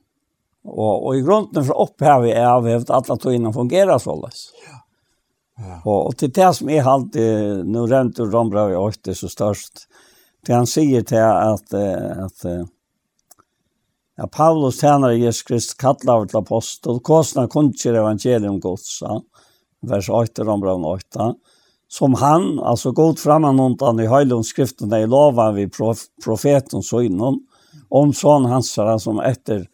Og, og i grunden för upphavet er att vi har alla tog fungerar så. Ja. Ja. Og, og til det som er alltid, nå rent ur Rombravi 8 så størst, Det han säger till att, at, at Ja, Paulus tjener Jesus Krist kallar till apostel, kostnader kunskjer evangelium gods, ja? vers 8, rombran 8, som han, alltså god framanundan i höjlundskrifterna i lovan vi prof profeten så innan, om sånn hans som efter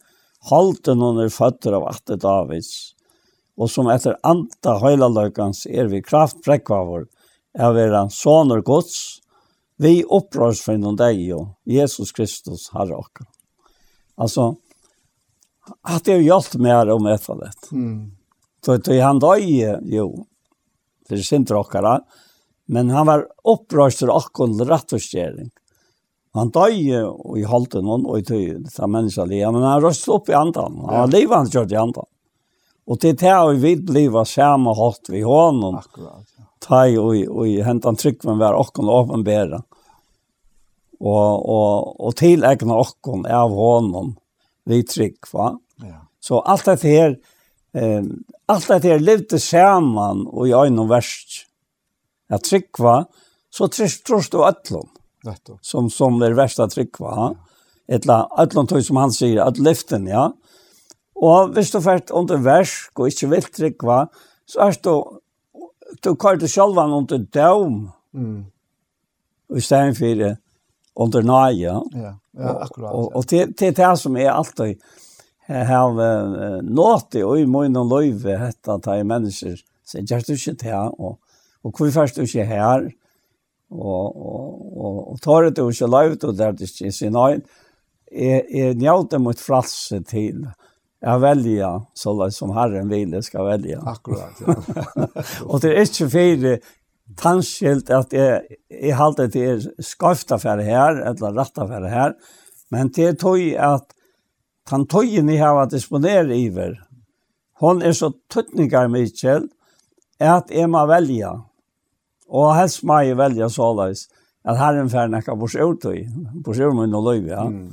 halten under fötter av atte Davids, och som efter anta höjlalökans er vi kraft er vi en soner gods, Vi opprørs for någon deg ju. Jesus Kristus har råkat. Alltså att det är gjort mer om ett av det. Mm. Så det han døg jo. Det sin synd men han var upprörd för akon rättfärdighet. Han døg og i halte noen, og i tøy, det er menneska men han røst opp i andan, han var livet han kjørt i andan. Og til det har vi blivet samme hatt vi hånden, ta i og, og hentan trygg men var okken åpenbæra og, og, og tilegna okkon av honom vi trygg, va? Ja. Så allt dette her, eh, allt dette her levde samman och i ögon värst. Att tryggva, så trist du ötlån. Som, som är värsta tryggva. Ja. Etla, ötlån tog som han säger, att lyften, ja. Og hvis du fært under versk og ikke vil tryggva, så er du, du kvar du sjálvan under døm. Mm. Og i stedet for under nøye. Ja, ja, akkurat. Og, og til, til det som er alltid har uh, nått det, og i munnen løyve hette at det er mennesker, så gjør du ikke det, og, og hvor først du ikke her, og, og, og, og tar det ikke løyve, og der det ikke sin øyne, er, er njøte mot fralse til jeg velger så som Herren vil jeg skal velge. Akkurat, ja. og det er ikke fire tanskilt at jeg, jeg halte det er skarft affære her, eller rett affære her, men det er tøy at han tøyen jeg har disponere iver, hon er så tøtningar mykjel, at jeg må velja, og helst må jeg velja såleis, at herren fær nekka bors urtøy, bors min og løyve, ja. Mm.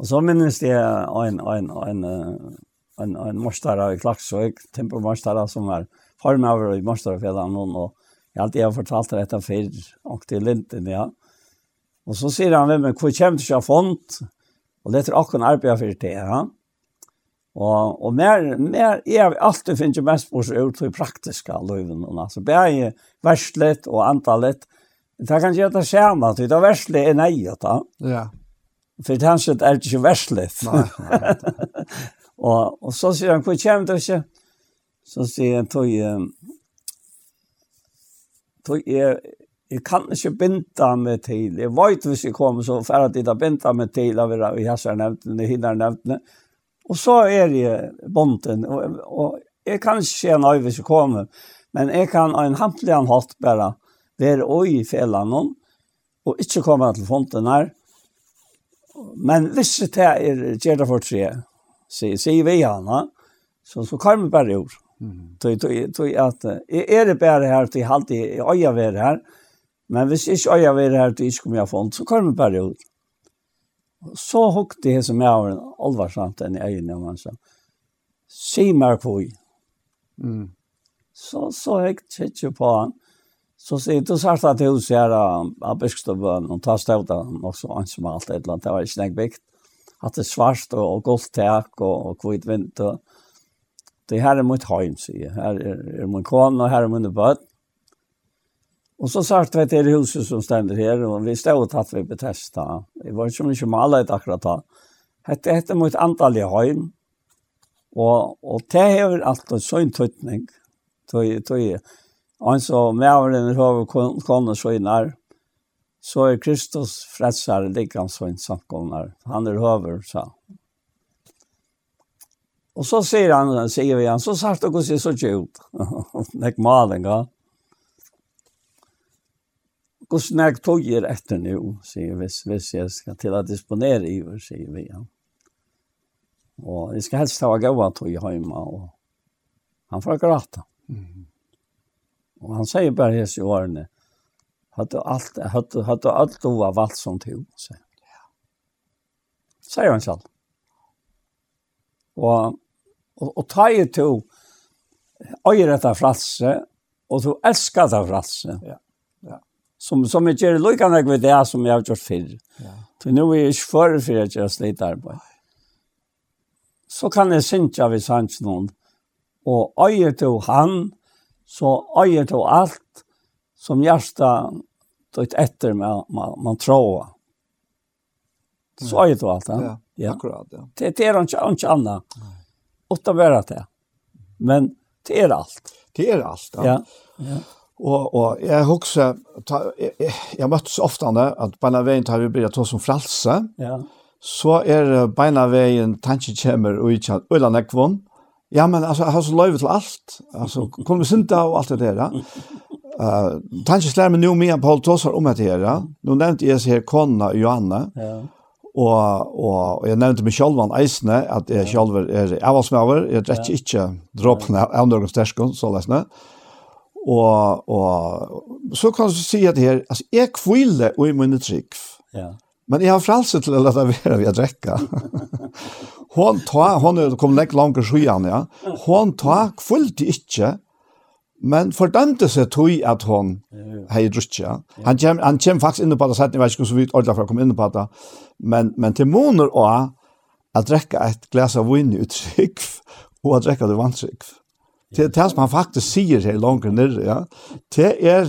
Og så minnes jeg en, en, en, en, en, en morsdara i Klaksøk, tempermorsdara som er formøver i morsdarafjellan, og Jeg har alltid fortalt det etter før, og til Linden, ja. Og så sier han, men hvor kommer du ikke av fond? Og det er akkurat arbeid for det, ja. Og, og mer, mer, jeg har alltid finnet mest på seg ut i praktiske løyven. Altså, bare verslet og antallet. Det kan ikke gjøre det samme, for det verslet er nei, da. Ja. For det hans er det ikke verslet. Nei, nei. og, og så sier han, hvor kommer du ikke? Så sier han, tog, tog jeg, jeg kan ikke binda meg til. Jeg vet hvis jeg kommer så for at jeg å binda meg til av i hessar nevntene, hinner nevntene. Og så er jeg bonden, og, og jeg kan ikke se noe hvis jeg kommer, men jeg kan ha en hampelig anholdt bare være oi i felen noen, og ikke komme til fonten her. Men hvis det er gjerne for tre, sier vi henne, så, så kommer vi bare ord. Mm. Tøy tøy tøy at er det bare her til halt i øya ver her. Men hvis ikke øya ver her til ikke kommer jeg fond så kommer vi bare ut. Så hokte jeg som jeg har alvarsamt enn i er og man sa. Si meg hvor. Mm. Så så jeg tjekker på han. Så sier du sagt at hus her av Biskstobøen, og ta støvda nok så ansmalt et eller annet, det var ikke nek bygd. At det er svart og, og goldt tak og, og kvitt vind og Det här är mitt hem, säger jag. Här är, är min kon och här är min böt. Och så sagt vi till huset som ständer här och vi stod och tatt vi betesta. Det var som inte med alla ett akkurat här. Hette hette mot antall i hem. og, og det er alltid så en tuttning. Tog, Og Och så med den har vi så inn her, så er Kristus frälsare likansvinn samkommer. Han är över, så. Og så sier han, sier vi han, så sagt dere ser så kjult. Nek malen, ja. Hvordan nek tog er etter nå, sier vi, hvis jeg skal til å disponere i, sier vi han. Og jeg skal helst ha gav at tog hjemme, og han får gråta. Mm. Og han sier bare hans i årene, hadde alt, hadde, hadde alt du var valgt som tog, sier han. Sier han selv. Og, og, og ta i to øyre etter fralse, og to elsker etter fralse. Ja. ja. Som, som jeg gjør lykkende ved det som jeg har gjort før. Ja. Så nå er jeg ikke for for jeg gjør slitt arbeid. Så kan jeg synge av i sanns noen, og øyre til han, så øyre til alt, som hjertet tog etter med man, man, man tråa. Så øyre til alt, ja. ja. Ja. Akkurat, ja. Det, det er ikke, ikke annet. Åtta være det. Men det er alt. Det er alt, ja. Ja, ja. Og, og jeg husker, ta, jeg, jeg, jeg møttes ofte an at beina veien tar vi blir ta som fralse. Ja. Så er beina veien tanke kommer og ikke at øyla nekvån. Ja, men altså, jeg har så løyve til alt. Altså, kom vi synda og alt det der. Ja. Uh, tanke slær meg nå mye på holdt oss om det her. Ja. Nå nevnte jeg seg her Kona Johanne. Ja. Og, og, og jeg nevnte meg selv om eisene, at jeg selv er avhalsmøver, jeg drekker ikke dråpen av noen sterskån, så løsne. Og, og så kan du si at her, altså, jeg kviler og i mine trygg. Ja. Men jeg har fralse til å lette være ved å drekke. hon ta, hon er kommet lengt langt skjøen, ja. Hon ta kvilte ikke, men fordømte seg tog at hon hei drutja. Han kjem, han kjem faktisk inn på det, jeg vet ikke så vidt ordentlig for å komme inn på det, men, men til måneder og at drekka et glas av vinn i trygg, og at drekka det vantrygg. Det er det som han faktisk sier her langt nere, ja. Det er,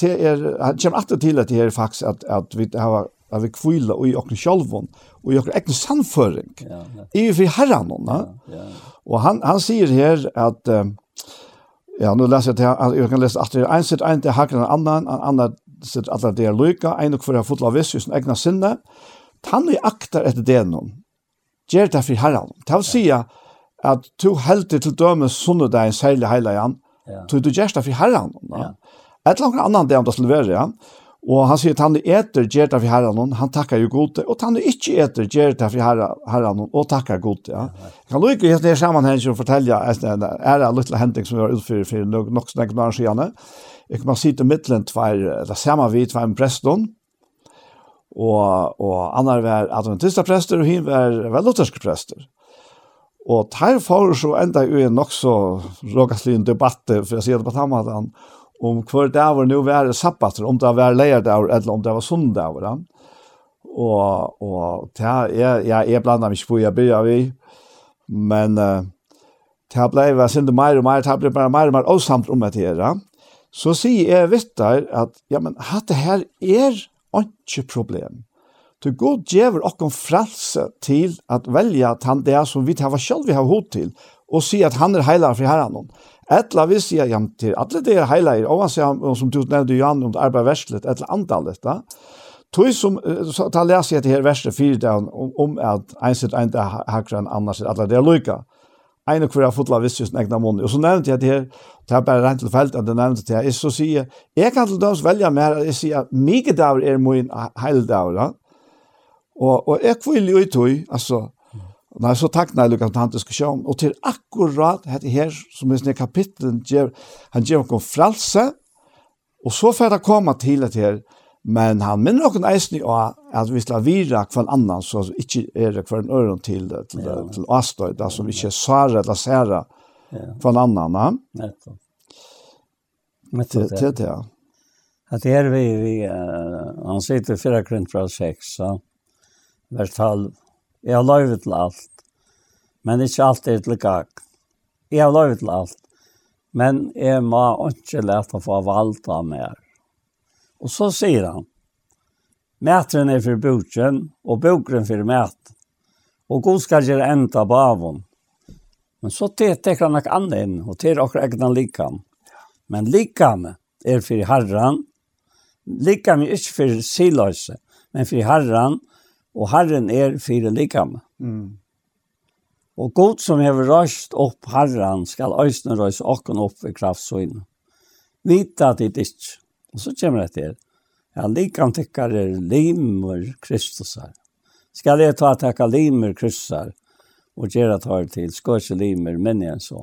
det er, han kommer alltid til at det er faktisk at, at vi har at vi kvila i okkur sjálvun og i okkur ekne samføring ja, ja. i vi herran ja, ja. og han, han sier her at um, Ja, nu läser jag det här, jag kan läsa att det är en sitt en till hacken en annan, en annan sitt alla det är lycka, en och för att fotla viss i sin egna sinne. Tan vi aktar etter det någon. Ger det för herran. Det vill säga att du helter till döme sunne dig en särlig heligan. Ja. Du du gärsta för herran. Ja. Ett långt annan det om det skulle vara, ja. Og han sier at han eter gjør det for herren, han takkar jo god og han ikke eter gjør det for herren, og takkar god Ja. Jeg kan lukke helt ned sammenhengen og fortelle en liten hending som vi har utført for nok, nok snakke noen siden. Jeg kan si til midtelen tvær, det samme vi tvær med presten, og, og andre var adventista prester, og hin var, var lutherske prester. Og der får så enda jo en nok så råkastlig debatt, for jeg sier det på samme at han, om hver dag var nu var sabbater, om det var leierdag eller om det var sundag. Ja. Og, og det er, jeg, jeg blander meg ikke på, jeg blir vi, men uh, det ble jeg sinne mer og mer, det ble bare mer og mer avsamt om det her. Så sier jeg vitt der at, ja, men at det her er ikke problem. Du god djever okkom frelse til at velja tann det som vi tar selv vi har hod til, og si at han er heilar for herren. Etla vi sier at til alle det er heilar, og han sier, som du nevnte Johan, om det arbeid verslet, etla antallet, da. Tui som, så ta leser jeg til her verset fire dagen, om, om at ein sitt ein dag hakra enn annars sitt, alle det er lykka. Ein og hver har fått la visst just egna måned. Og så nevnte jeg det her, det er bare rent til felt at det nevnte det her, jeg så sier, jeg kan til døms velja mer, jeg sier, mye dager er min heildager, da. Og, og jeg kvill jo i tui, altså, Nei, så takk nei lukka til han diskusjon. Og til akkurat dette her, som er sånne kapitlen, han gjør noen fralse, og så får det komme til det her, men han minner noen eisen i å, at vi skal vire hver annan, så ikke er det hver en øren til, til, ja. til Astøy, da som ikke er sære eller sære hver annan. Ja. Til det, ja. At det er vi, vi uh, han sitter i fyra kring fra 6, så vers 12, Jeg har løyve til alt, men ikke alt er til gang. Jeg har løyve til alt, men jeg må ikke lete for å valde mer. Og så sier han, Mætren er for boken, og boken for mæt. Og god skal gjøre enda på avon. Men så teker han nok andre inn, og til dere egna likam. Men likam er for herren. Likam er ikke for siløse, men for herren, og Herren er fire likam. Mm. Og god som hever røst opp Herren skal øysene røst åkken opp ved kraftsøyne. Vita dit ikke. Og så kommer det til. Ja, likam tykkar er limer Kristusar. Skal jeg ta takka limer Kristusar og gjøre tar til skåse limer mennigen så.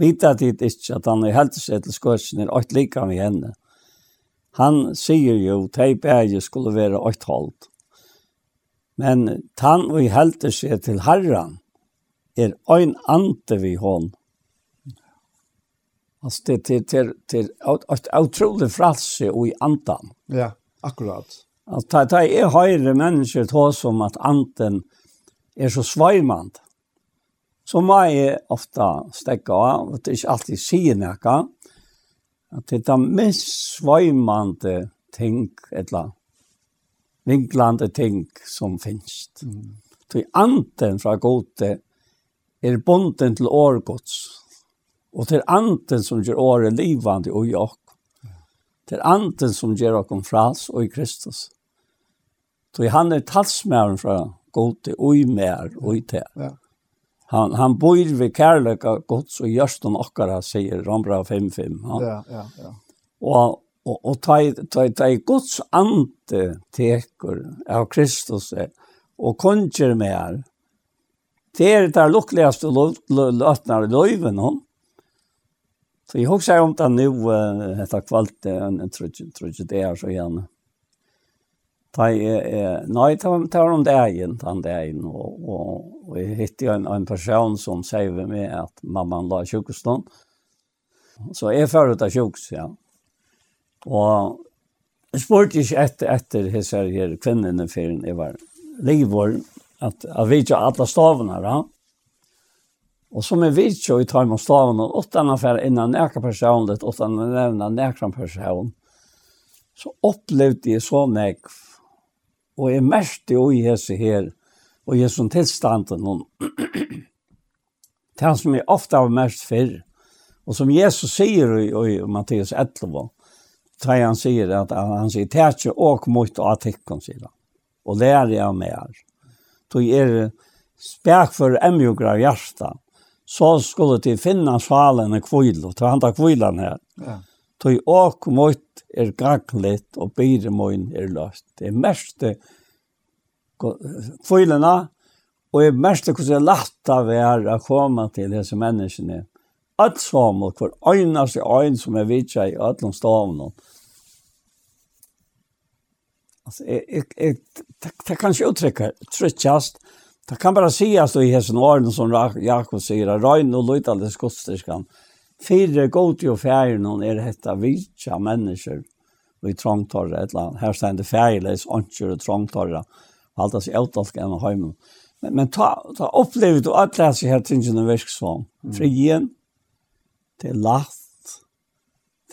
Vita dit ikke at han er helt sett til skåsen er åkt likam i henne. Han sier jo, teip er jo skulle være åkt holdt. Men tann og helter seg til herran, er ein ante vi hon. Altså, det er til, til, til, utrolig fralse og i antan. Ja, akkurat. Att ta er høyre mennesker til ta som at anten er så svajmand. Så må jeg ofte stekke av, det er ikke alltid sier noe, at det er mest svajmande ting eller vinklande ting som finns. Mm. Till anten fra gode er bonden til årgods. Og til anten som gjør året livande og jag. Til anten som gjør oss frals og i Kristus. Till han er talsmæren fra gode og i mer og i te. Ja. Han, han bor ved kärlek av gods og gjørst om okkara, sier Rambra 5.5. Ja, ja, ja. ja. Og Og, og ta, ta, ta i Guds ante teker av Kristus og konger med. Det er det lukkeligste løtene i løyven hon. Så jeg husker om det nå, etter kvalt, jeg tror ikke det er så gjerne. Ta, er, nei, det var om det egen, ta om det egen, og, og, og jeg hittet en, en person som sier ved meg at mamma la sjukestånd. Så jeg fører ut av sjukestånd, ja. Og jeg spurte ikke etter, etter hese her kvinnene før jeg var livår, at jeg vet jo alle stavene da. Og som jeg vet jo, jeg tar med stavene, åttan affær innan nekka personligt, åttan nevna nekka person, så opplevde jeg så nek, og jeg merkte jo i hese her, og i hese tilstanden, det som jeg ofte har merkt før, og som Jesus sier i, i Matteus 11, Tre han sier at han sier, «Tætje og mot atikken», sier han. Og lærer jeg mer. Då er spek for emjogra hjärsta. Så skulle de finna svalen i kvill, og ta handa kvillan her. Ja. Då åk mot er gagligt, og byr mot er løst. Det er mest kvilena, og det er mest hvordan det er lagt av er å komme til disse menneskene. Mm at samme, hver øyneste øyn som er vidtja i ødlom stavene. Altså, jeg, jeg, jeg, det, det kan ikke uttrykke, trykkjast, det kan bare sies i hessen årene som Jakob sier, at røyne og løyte alle godstyrskan, fire gode og fjerde noen er dette vidtja mennesker, og i trangtorre, et eller annet, her stender fjærleis, åndkjør og trangtorre, og alt det er eutalsk enn og heimen. Men, men ta, ta opplevd og atlæs i her tingene virksam, frien, mm det er lagt,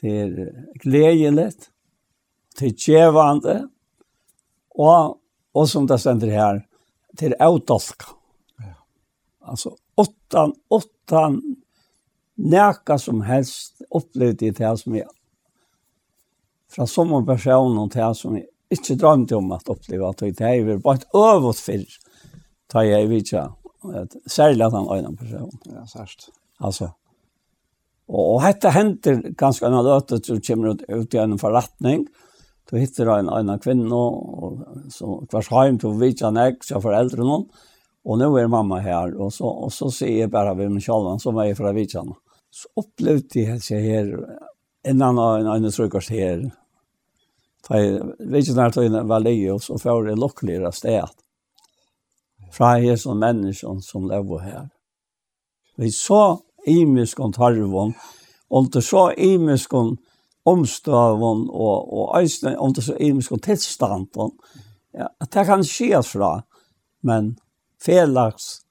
det er gledelig, det er djevande, og, og som det stender her, det er. Ja. Altså, åttan, åttan, næka som helst opplevde i det som jeg, fra som en person og det som jeg ikke drømte om at oppleve at det er jo bare et øvått tar jeg vidtja, særlig at han øyne person. Ja, særst. Altså, Og, og dette hender ganske annet løte, så kommer ut ut i en forretning, du hittar en en kvinna och så kvars hem till vilka näck så för äldre någon och nu är mamma här och så och så ser jag bara vem Charlan som är från Vitsan. Så upplevde jag sig här en annan en annan frukost här. Ta vilka när tog en valle och så får det lockligare stät. Fra här som människan som lever här. Vi så imiskon tarvon, om det så imiskon omstavon og, og eisne, om det så imiskon tilstanden, ja, det kan skje fra, men felaks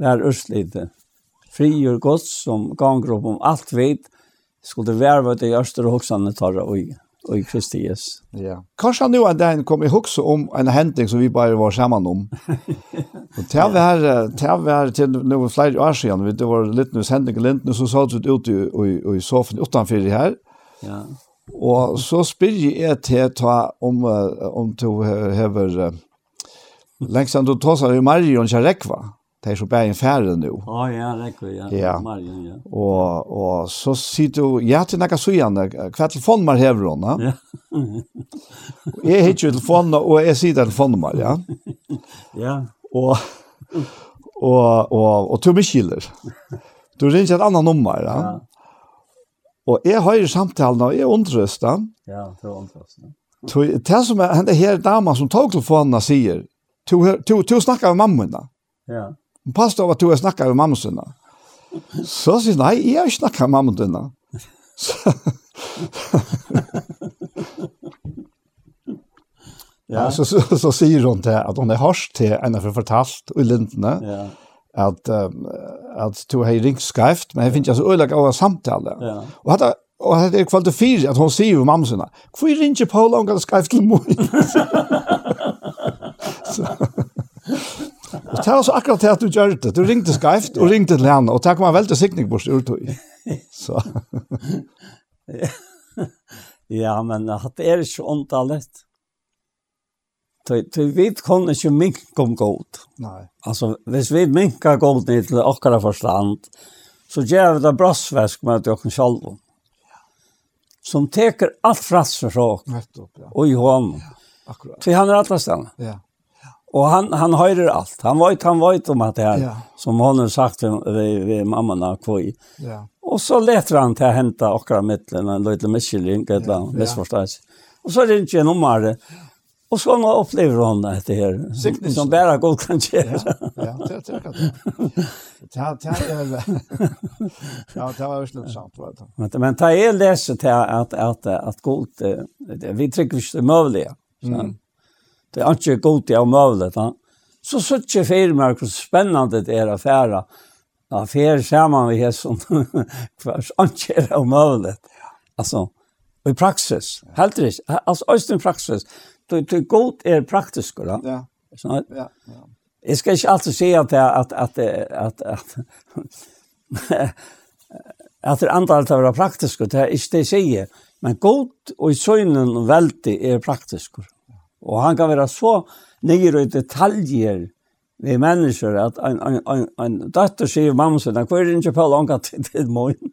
vær østlite. Frigjør godt som ganger opp om alt vidt, skulle være ved det gjørste og hoksene tarra og og i Kristi Jesus. Ja. Kanskje nå en dag kom jeg också om en händning som vi bare var sammen om. og til och det til det var til noen flere år sedan, det var litt nu händning og Linden, så satt vi ut i, i, i soffan utenfor her. Ja. Og så spyr jag till ta om, om du hever, lengst enn du tar seg i Marion Kjarekva det er så bare en färre nu. Ja, ja, er ja. Ja. Marien, ja. Og, og så sier du, jag har till några hva kvart telefonnummer häver hon, ja. jeg hittar ju telefonen och jag sitter telefonnummer, ja. ja. Og, og, og, og, tog mig skiller. Du ringer et annet nummer, ja. ja. Og jeg har jo samtalen og och jag da. Ja, det var undröstar. Det som er, henne her dama som tog telefonen säger, du, du, du snackar med mamma. Ja. Hun passet over at har snakket med mamma sinne. Så sier hun, nei, jeg har ikke snakket med mamma sinne. ja. Så, så, så, så sier hun til at hun er hørst til en av fortalt i lintene. Ja at um, at du har ringt skrift, men jeg finner ikke så øyelig av samtale. Ja. Og hatt og hatt er kvalitet fire, at hon sier jo mamma sinne, hvor ringer ikke Paula om hva skrift til mor? så. Og det var så akkurat det at du gjør det. Du ringte skreft og ringte til henne, og det kom en veldig sikning bort ur tog. Så. ja, men det er ikke åndalett. Du vet kun ikke mink om god. Nei. Altså, hvis vi minkar god ned til okkara forstand, så gjør vi det brassvesk med dere selv. Som teker alt fra seg fra oss. Nettopp, ja. Og i hånden. Ja, akkurat. Så han er alle stedene. Ja. Och han han höjer allt. Han var han var om att det här ja. som hon har sagt til vid mamman har kvoi. Ja. Och så letar han till att hämta åkra mittlen en liten misskilling eller ja. missförstånd. Och så ringer en omare. Och så nå upplever hon det här Siktning. som bara går kan göra. Ja, det tycker jag. Ja, det är Ja, det var ju sant va. Men men ta är läser at, att att att gott vi tycker vi är möjliga. Mm det er ikke godt til å møle det. Så sørger ikke for meg hvor spennende det er å fære. Ja, fære sammen med som hver ikke er å møle det. Altså, i praksis, helt riktig. Altså, også i praksis. Det, det godt er praktisk, da. Ja. Ja, ja. Jeg skal ikke alltid si at, at, at, at, at, at at det andre alt er praktisk, det er ikke det jeg sier. Men godt og i søgnen veldig er praktisk. Ja. Og han kan være så nere i detaljer vi mennesker at en, en, en, en datter sier mamma sin, hva er det ikke på langt til det morgen?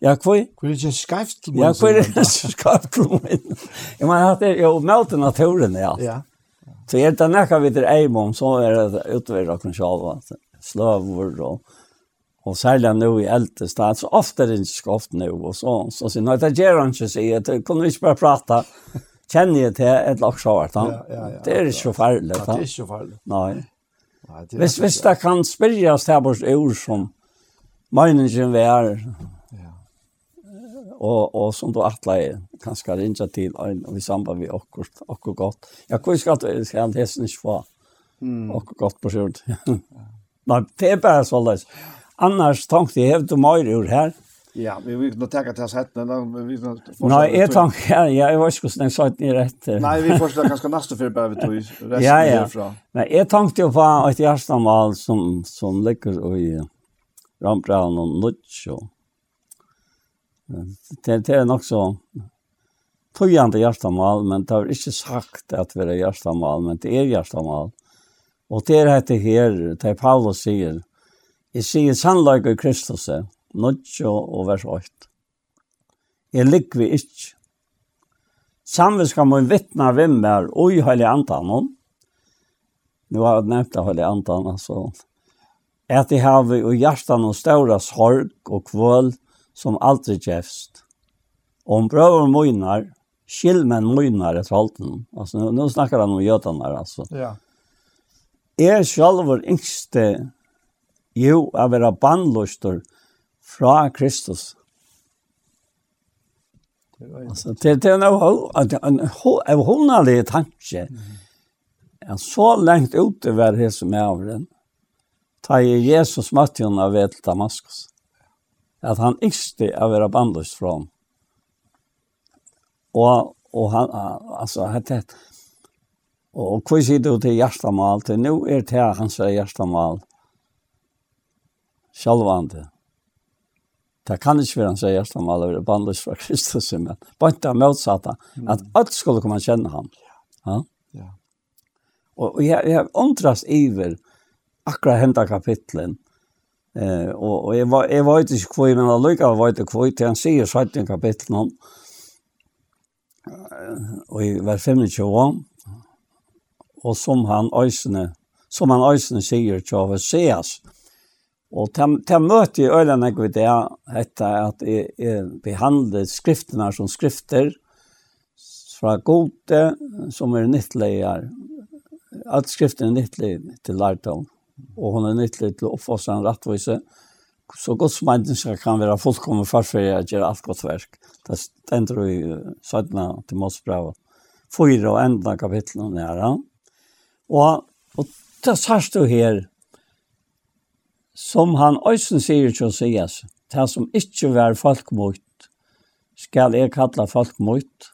Ja, hva er det? Hva er det ikke skarft til? Ja, hva er det ikke skarft til morgen? Jeg mener at det er jo møte naturen, ja. Ja. Så er det nekka vidt er eimom, så er det utverra av sjalva, sløver og og særlig nå i eldre stad, så ofte er det ikke ofte nå, og så, så sier, nei, det gjør han ikke, sier jeg, kunne vi ikke bare prate, kjenner jeg til et laks av Ja, ja, ja, det er ikke så farlig. Ja, det er ikke så farlig. Nei. Nei det hvis, hvis det kan spyrjas her på ord som meningen vi er, og, og som du atleier, kanskje rinja til en, og vi sambar vi akkurat, akkurat godt. Ja, hvor skal du, skal han hesten ikke få mm. akkurat godt på skjort? Nei, det er bare så løs. Annars tenkte jeg, hevde du mer ord her, Ja, vi vill inte ta till sätten men vi Nei, jeg tänker ja, jag vet inte hur snägt ni rätt. Nei, vi forstår kanskje neste för bare vi tog resten ja, ja. herfra. Nej, jeg tenkte jo på et hjertemål som som ligger i Rampran och Nutcho. Det det er nok så tøyende hjertemål, men det har ikke sagt at det er hjertemål, men det er hjertemål. Og det er det her, det er Paulus sier, jeg sier sannolikt i Kristus, nødtjå og vers 8. Jeg ligger vi ikke. Samvis kan man vittna hvem er og i heilig antan. Nu har jeg nevnt det heilig antan, altså. At de har vi og hjertan og ståra sorg og kvål som aldri kjefst. Om brøver møgnar, skill men møgnar etter halten. Altså, nu, nu snakker han om gjøtene her, altså. Ja. Er sjálfur yngste jo, er vera bannlustur, fra Kristus. Altså, det, det er en, en, en hundalig tanke. Jeg så lengt ute var det som er av den. Ta i Jesus møtte hun av et Damaskus. At han ikke er være bandløst fra ham. Og, og han, altså, hette det. Og hva sier du til hjertemål? Til nå er det hans hjertemål. Sjølvande. Det kan ikke være han sier at han var bandløs fra Kristus, men bare det motsatte, at alt skulle komme kjenne ham. Ja. ja. Og, og jeg, jeg undres iver akkurat hentet kapitlen, Eh och och jag var jag var inte kvar men jag lukar var inte kvar till han säger så ett kapitel om och i vers 25 och som han ösne som han ösne säger till av Seas Og til, til møte i øyne jeg vet det, etter at jeg, jeg behandlet skriftene som skrifter, fra gode som er nyttleier, Alt skriften er nyttlig til lærdom, og hun er nyttlig til å oppfasse en rettvise, så godt som mennesker kan være fullkommen farferier og gjøre alt godt verk. Det stender i 17. til Måsbrevet. Fyra og enda kapitlen her. Og, og det sørste her, Som han øysen sier til Josias, det som ikke var folkmøyt, skal jeg kalla folkmøyt,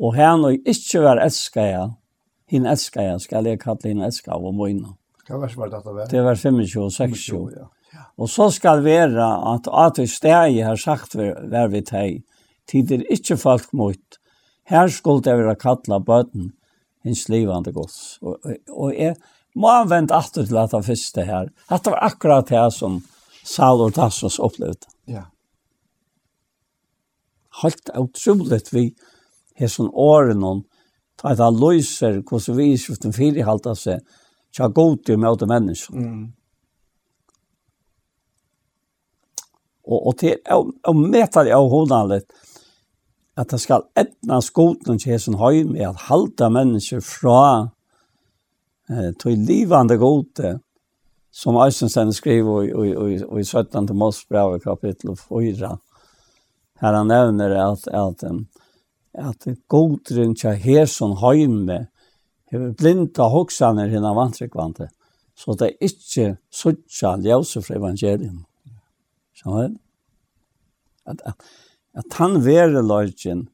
og han og ikke var elskaja, hin elskaja, skal jeg kalla hin elskaja og møyna. Hva vers var dette? Var? Det var 25 og 26. 25, ja. Og så skal være at at vi steg har sagt vær vi teg, tider ikke folkmøyt, her skulle det være kalla bøten, hins livande gods. Og, og, og jeg, må han vente atter til at han første her. At det var akkurat det som Saul og Tassos opplevde. Ja. Helt utroligt vi har sånn åren om at han løser hvordan vi i skriften fire halter seg til å gå til å møte mennesker. Mm. Og, og til å møte det av hodene litt, at det skal etna skoten til hessen høy med at halda mennesker fra eh tog livande gode som Eisenstein skriver i i i i 17 Mosebrev kapitel 4. Här han nämner att att att godren tja herson heime hever blinda hoksaner hinna vantrekvante, så det er ikke suttja ljøse fra evangelien. Så er at, at, at han være løgjen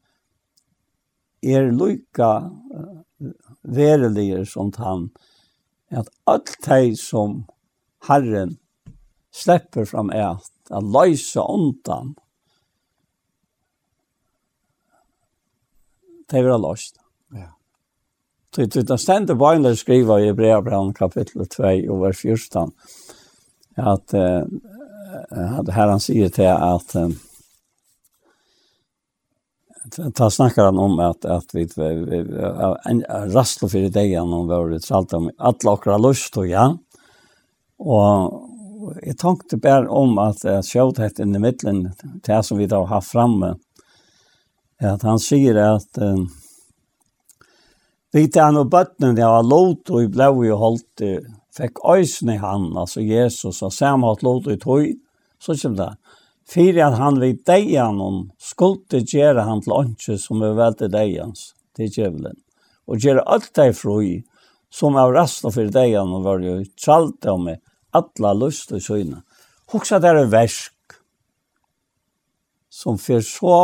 er lykka uh, vereliger som han at alt de som Herren släpper fram är att lösa ondan Det är løst. Ja. Det det där ständer Bibeln skriva i Hebreerbrevet kapitel 2 och vers 14 att eh att Herren säger till att ta snackar han om att att vi en rastlo för det igen om vad det allt om alla okra lust och ja. Och jag tänkte bara om att jag såg det i mitten det som vi då har framme. Att han säger att Vi tar han och bötten, det var lot och i blå holdt, hållt, fick i han, alltså Jesus, och samme hatt lot i tog, så kommer det. Fyrir at han vil deian hon skulle gjere han til åndsje som er veldig deians til djevelen. Og gjere alt dei froi som av rastan fyrir deian hon var jo tralta med alla lust og søgna. Hoksa det er versk som fyrir så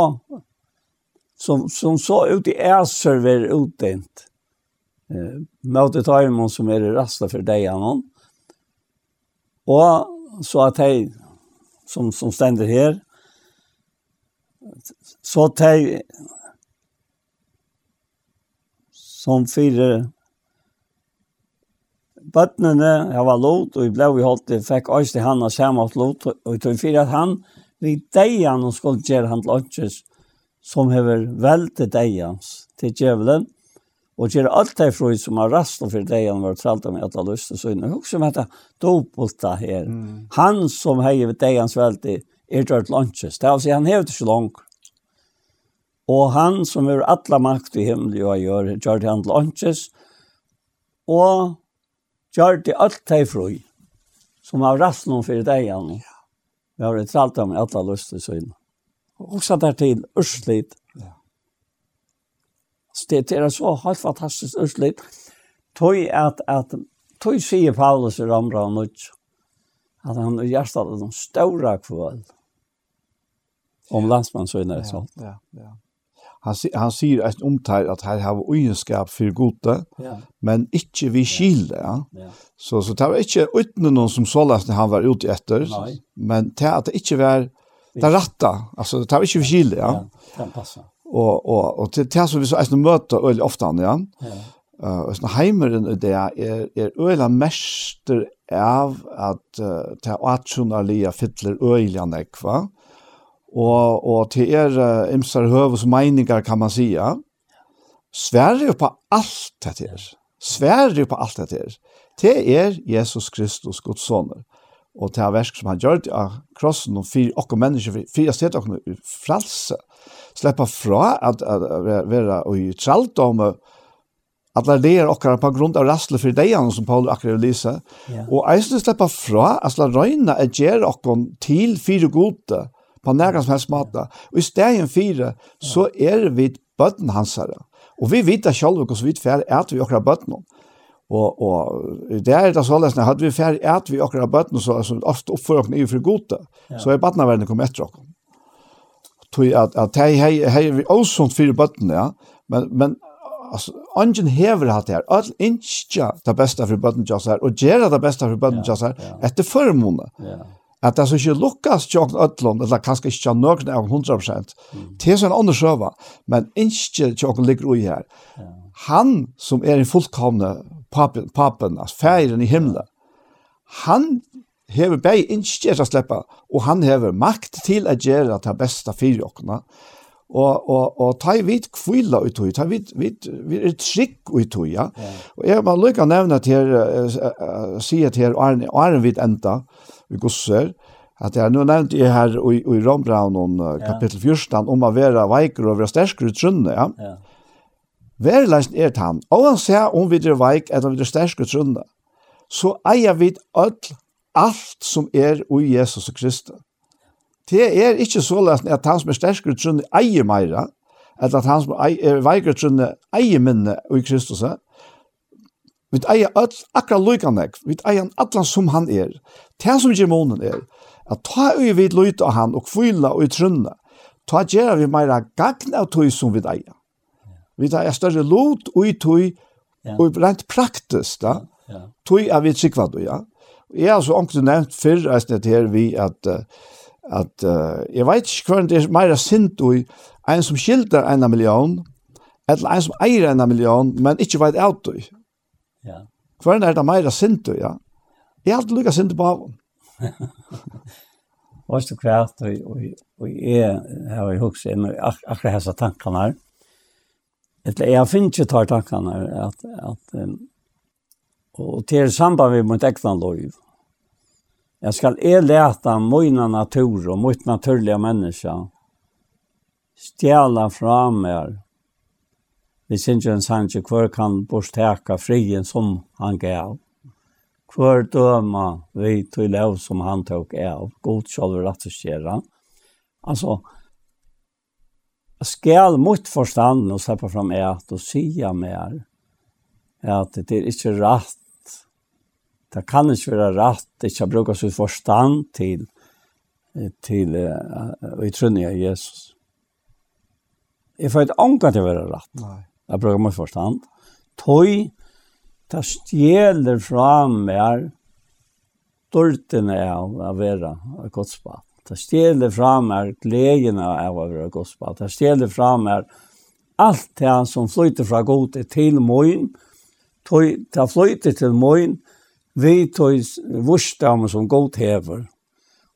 som, som så ut i æser vil utdent. Eh, Møte tajmon som er rasta fyrir deian hon. Og så at hei som, som ständer här. Så teg som fire bøttene, jeg var lot, og jeg ble jo holdt, jeg fikk også til han og samme at lot, og jeg tog fire at han, vi deg han og skulle gjøre han til åkjes, som hever veldig deg hans til djevelen og gjør alt det frøy som har rast og for deg han var tralt om at han lyste så inne. Hukk som heter Dobulta her. Mm. Han som heier ved deg hans veldig er gjort lunches. Det er altså, han hevet ikke langt. Og han som er alla makt i himmel og gjør, gjør det han lunches og gjør det alt det frøy som har rast noen for deg han. Vi har tralt om at han lyst til inne. Og så der til Ørslit Så det er så helt fantastisk utslitt. Tøy at, at tøy sier Paulus i Ramra og Nuts, at han er hjertet av den større kvøl om landsmannsøyne og sånt. Ja, ja, ja. Han, han sier et omtale at her har ugenskap for gode, ja. men ikke vi skilde. Ja. Ja. Så, så det var ikke uten noen som så lest han var ute etter, Nei. men det at det ikke var det rette, altså det var ikke vi skilde. Ja. ja, det passer og och och till til så vi så är möter öl ofta ja. Ja. Eh och så heimeren i det är är öla mester av att ta atjonalia fyller öliga nekva. Och och till er imsar hövs meiningar kan man säga. Sverige på allt det här. Sverige på allt det här. Det er Jesus Kristus Guds soner. Och det er versk som han gjør av krossen og fyr okker mennesker, fyr jeg stedet okker frelse släppa fra att vara i trallt om alla leer okkar på grunn av rasle för dig som Paul akkurat lysa yeah. och eisen släppa fra at la røyna att göra okkon till fyra gode på närgans helst mata och i stegen fyra så är vi bøtten hans herre. och vi vet att själva hur vi fer är att vi okkar bötten og og det er det så når hadde vi fer at vi akkurat bøtten så så ofte oppfører oss i for gode så er barna verden kom etter oss tog at, at hei, hei, hei, vi ósunt fyrir bøtten, ja, men, men, altså, ungen hever hatt her, all innskja det besta fyrir bøtten jazz her, og gjera det beste for bøtten jazz her, etter formåne. Ja. At det som ikke lukkas tjokk ødlån, eller kanskje ikke nøkne av 100%, mm. til sånn andre sjøva, men innskja tjokk ligger ui her. Ja. Han som er en fullkomne papen, papen altså færen i himmelen, han hever bei innskjer å slippe, og han hever makt til å gjøre det beste for åkene. Og, og, og ta i vidt kvila ut høy, ta i vidt, vidt, vidt trygg ut høy, ja. Og jeg må lykke å nevne til her, uh, si til her, Arne, Arne vidt enda, vi gosser, at jeg nå nevnte jeg her i, i Rombraun om kapittel 14, om å være veiker og være sterkere i trunne, ja. ja. Værleisen er tann, og han ser om vi er veik eller vi er sterkere i trunne, så eier vi alt alt som er ui Jesus og Kristus. Det er ikke så løsende at han som er sterkere trunne eier meira, eller at han som er veikere trunne eier minne ui Kristus. Vi eier alt, akkurat lykannek, vi eier atlan som han er. Det som djemonen er, at ta ui vid lyt av han og kvila ui trunne, ta gjør vi meira gagn av tog som vi eier. Vi tar er større lot ui tøy, og rent praktisk da, Tog er vi tryggvad ja. Jeg har så ångte nevnt fyrr, jeg snitt her, vi at, at uh, jeg vet ikke hva det er meira sint i en som skilder en million, eller en som eier en million, men ikke vet alt du. Ja. Hva er det meira sint i, ja? Jeg har alltid lykket sint på haven. Og så kvært, og, og, jeg har jo hukst inn ak akkurat hessa tankene her. Etter jeg finner ikke tar tankene her, at, at um, og til samband med mitt egna lov, Jeg skal jeg lete mine natur og mitt naturlige menneske stjæla fra meg. Vi synes en sannsje hver kan borsteka frien som han gav. Hver døma vi tog lov som han tok av. God skal vi rett og skjere. Altså, skal mot forstanden og slippe fram et og sige mer at det er ikke rett det kan ikke være rett, ikke bruke sin forstand til, til uh, i trunne av Jesus. Jeg får ikke ånka til å være rett. Nei. Jeg bruker min forstand. Tøy, det stjeler fra meg stortene av å være godsbatt. Det stjeler fra meg gleden av å være godsbatt. Det stjeler fra meg alt det som flyter fra god til møyen. Det flyter til moin vi tøys vursdam som godt hever.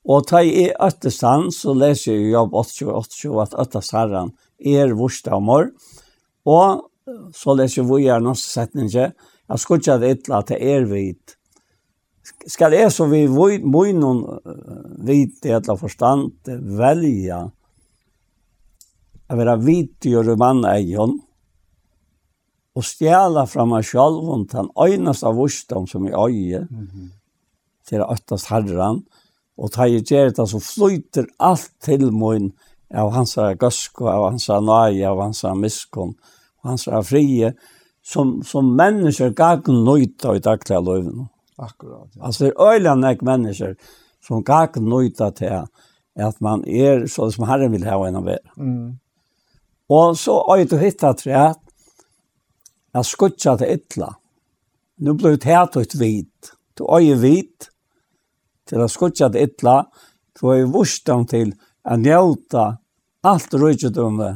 Og ta i øttestand så leser jeg jobb 88, at øttestanderen er vursdammer. Og så leser vi gjerne noen setninger. Jeg skulle ikke ha ytla til er vidt. Skal jeg så vi må noen vidt i etla forstand velge å være vidt i mann egen, og stjæla fra meg selv om den øyneste vursdom som jeg øye, mm -hmm. til herren, og ta i gjerne så flyter alt til min, av hans gøsko, av hans nøye, av hans miskon, av hans frie, som, som mennesker gagen nøyta i daglige løyvene. Akkurat. Ja. Altså det er øyne mennesker som gagen nøyta til at man er så som Herren vil ha en av er. Mm. Og så øy du hittet til at Jeg skutja til ytla. Nå blir det hæt ut vit. Du øye vit til å skutja til ytla. Du øye vursdom til å njøta alt røydumme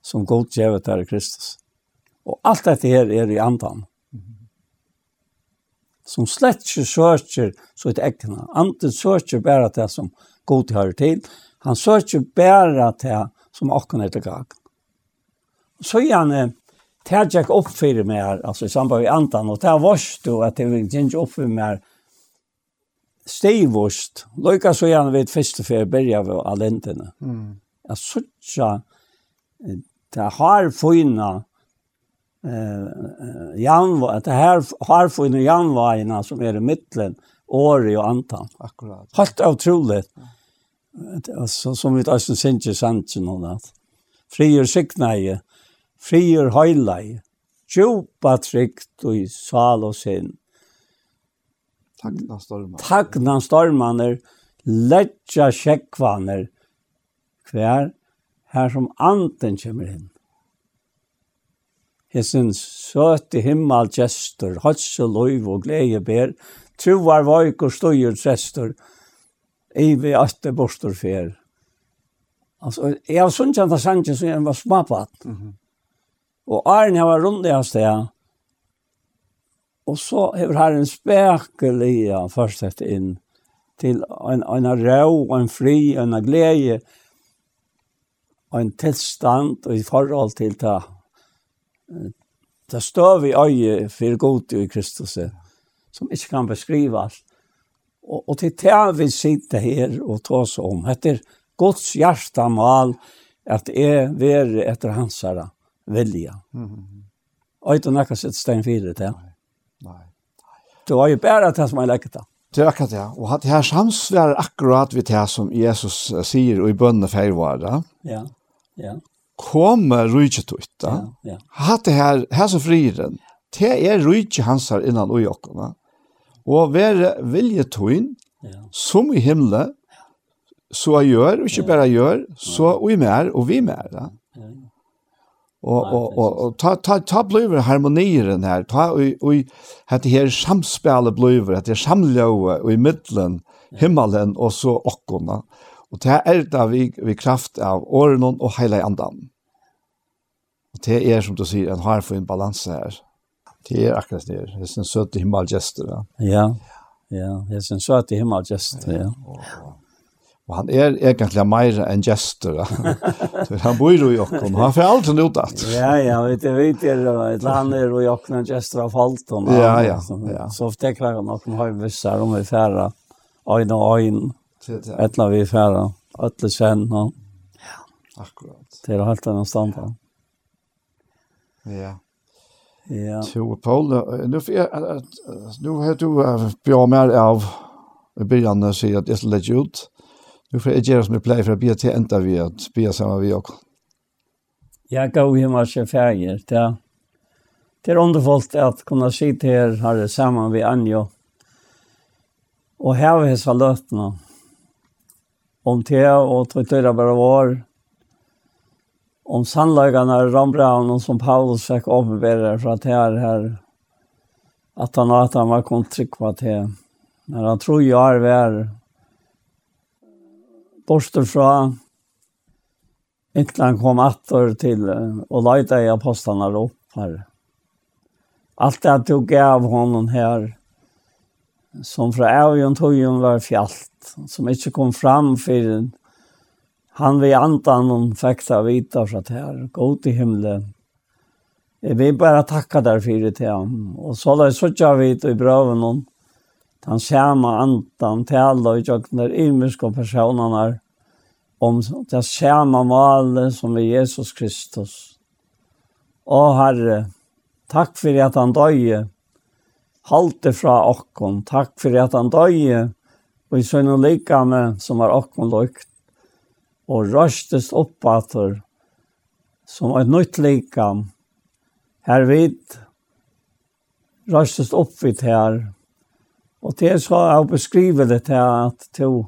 som god gjevet her i Kristus. Og alt dette her er i andan. Som slett ikke søker så et ekne. Anden søker bare det som god hører til. Han søker bare det som åkken er til gang. Så gjerne det har jeg opp for meg, här, alltså i samband med andan. og det har vært jo at det gick upp för mig här. Stivost, lojka så gärna vid første för jag började av alenterna. Mm. Jag såg det har funnet eh janva att det här har för en janvaina som är i mitten åri och antal Akkurat. Helt otroligt. Alltså som vi tar sin sinje sansen hon att frier signaje frier høylai, djupa trygt og i sal og sin. Takna stormaner. Tagna stormaner, letja sjekkvaner, hver her som anten kommer inn. Hesen søte himmel gestor, høtsel loiv og glede ber, troar vaik og støyer gestor, ivi atte bostor fer. Altså, jeg har sunnkjent av sannsyn som jeg var smapat. Mm -hmm. Og Arne var rundt i sted. Og så har her en spekelig først sett inn til en, en rau, en fri, en glede, en tilstand og i forhold til det. Det støv i øye for god i Kristus, som ikke kan beskrives. Og, og til det vi sitter her og tar oss om, etter Guds hjertemål, at jeg er etter hans herre vilja. Mm. Och inte något sätt sten stein det til. Nei. Det var ju bara det som jag läckte. Det er akkurat ja. Och det her samsvär akkurat vi det som Jesus säger och i bønne feirvare. Ja. Ja. ja. Kommer rujtje ut. Ja. ja. Hatt det här, här som friden. Det är rujtje hans her innan och jockorna. Och vär viljetøyn, ja. som i himle, så jeg gör, och ikke bara gör, så och i mer och vi mer. Ja. ja og och och och ta ta ta blöver harmonieren här. Ta och och det her samspelet blöver, att det samlöa og i mitten himmelen och så okkona Och det är där vi vi kraft av åren och hela andan. Och det är som du säger en har for en balans här. Det är akkurat det. Det är en söt himmelgester. Ja. Ja, ja, det är en söt himmelgester. Ja. ja. Og han er egentlig mer enn gestor. han bor jo i Jokken, han får alt han ut at. Ja, ja, vet du, vet du, han er jo i Jokken en gestor av Falton. Ja, ja, ja. Så ofte jeg klarer noen høyvisser om vi færre, øyn og øyn, etla vi færre, øtle kjenn. Ja, akkurat. Det er helt annet stand på. Ja. Ja. Så, Paul, nu, nu har du bjør mer av, i begynnelsen, at jeg skal legge ut. Ja Nu får jag göra som jag plejer för att be till ända vi att be samma vi också. Jag gav ju massa färger. Det, det er underfullt at att kunna her, här här sammen vi Anjo. Och här har vi så lötna. Om det te och tryttöra bare var. Om sannlögarna rambraun och som Paulus fikk omvärda fra det her her. At han at han var kontrykk på det. Men han tror jo er värre borster fra England kom atter til och leita i apostlene opp her. Alt det at du gav honom her, som fra tog togjøn var fjallt, som ikke kom fram for han vi antan og fikk det vita fra det her, god til himmelen. Jeg vil bare takka der for det til ham. Og så la jeg så vi i brøven og han samme andan till alla i jøkken der imenske personene om det samme malet som er Jesus Kristus. Å Herre, takk for at han døye, halte fra okkon, takk for at han døye, og i sønne likame som var okkon lukt, og røstes oppater som et nytt likam, her vidt, røstes oppvitt her, Og det er så jeg beskriver det til at to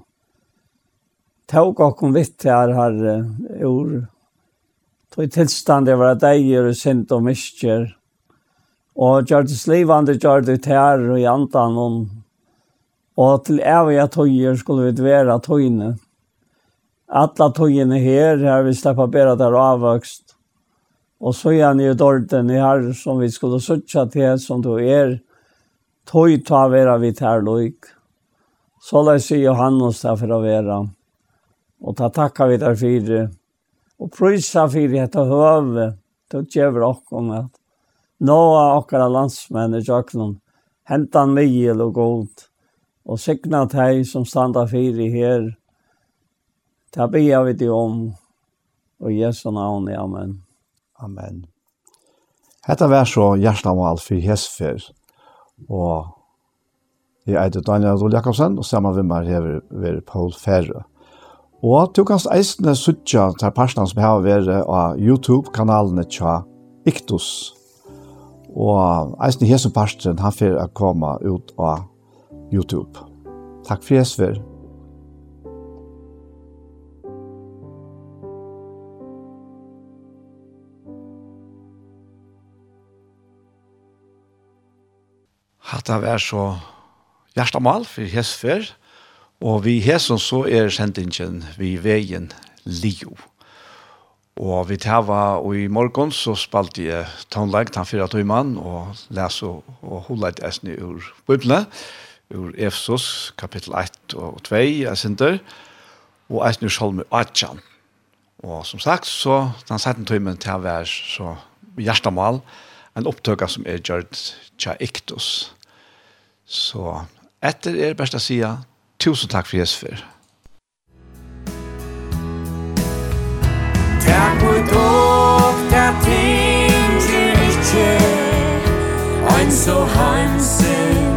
tog og kom vitt til her her ur i tilstand det var jeg gjør sint og miskjer og gjør det slivande gjør det til her og i andan om og til evige tøyer skulle vi dvere tøyene Alla tøyene her her vi slipper bare der avväxt og så gjerne i dårten her som vi skulle sutja til som du er tog ta vera vi tar loik. Så la sig Johannes ta for å vara. Og ta takka vi där fire. Og prisa fire etter høve. höve då jävlar at. om att några och alla landsmän i Jöknon hentan mig och god och signa som standa fire her. Ta be vi dig om Og Jesu navn, amen. Amen. Hetta vær så hjartamal fyrir hesfer. Og jeg heter Daniel Adol Jakobsen, og sammen med meg hever ved Paul Ferre. Og du kan eisne suttja til personen som har vært av YouTube-kanalene tja Iktus. Og eisne hesen personen, han får komme ut av YouTube. Takk for jeg hatt av er så hjertemal for hesfer, og vi hesen så er sendingen vi veien Lio. Og vi tava, og i morgon så spalte jeg tonlag, til fyra tøyman, og les og, og holde esni ur Bibelen, ur Efsos, kapittel 1 og 2, jeg synder, og esni ur Salmi Atjan. Og som sagt, så den setten tøymen til å være så hjertemal, en opptøkka som er gjørt tja iktus. Så etter er det beste å si tusen takk for Jesper. Takk for dog, der ting til ikke, ein så hansen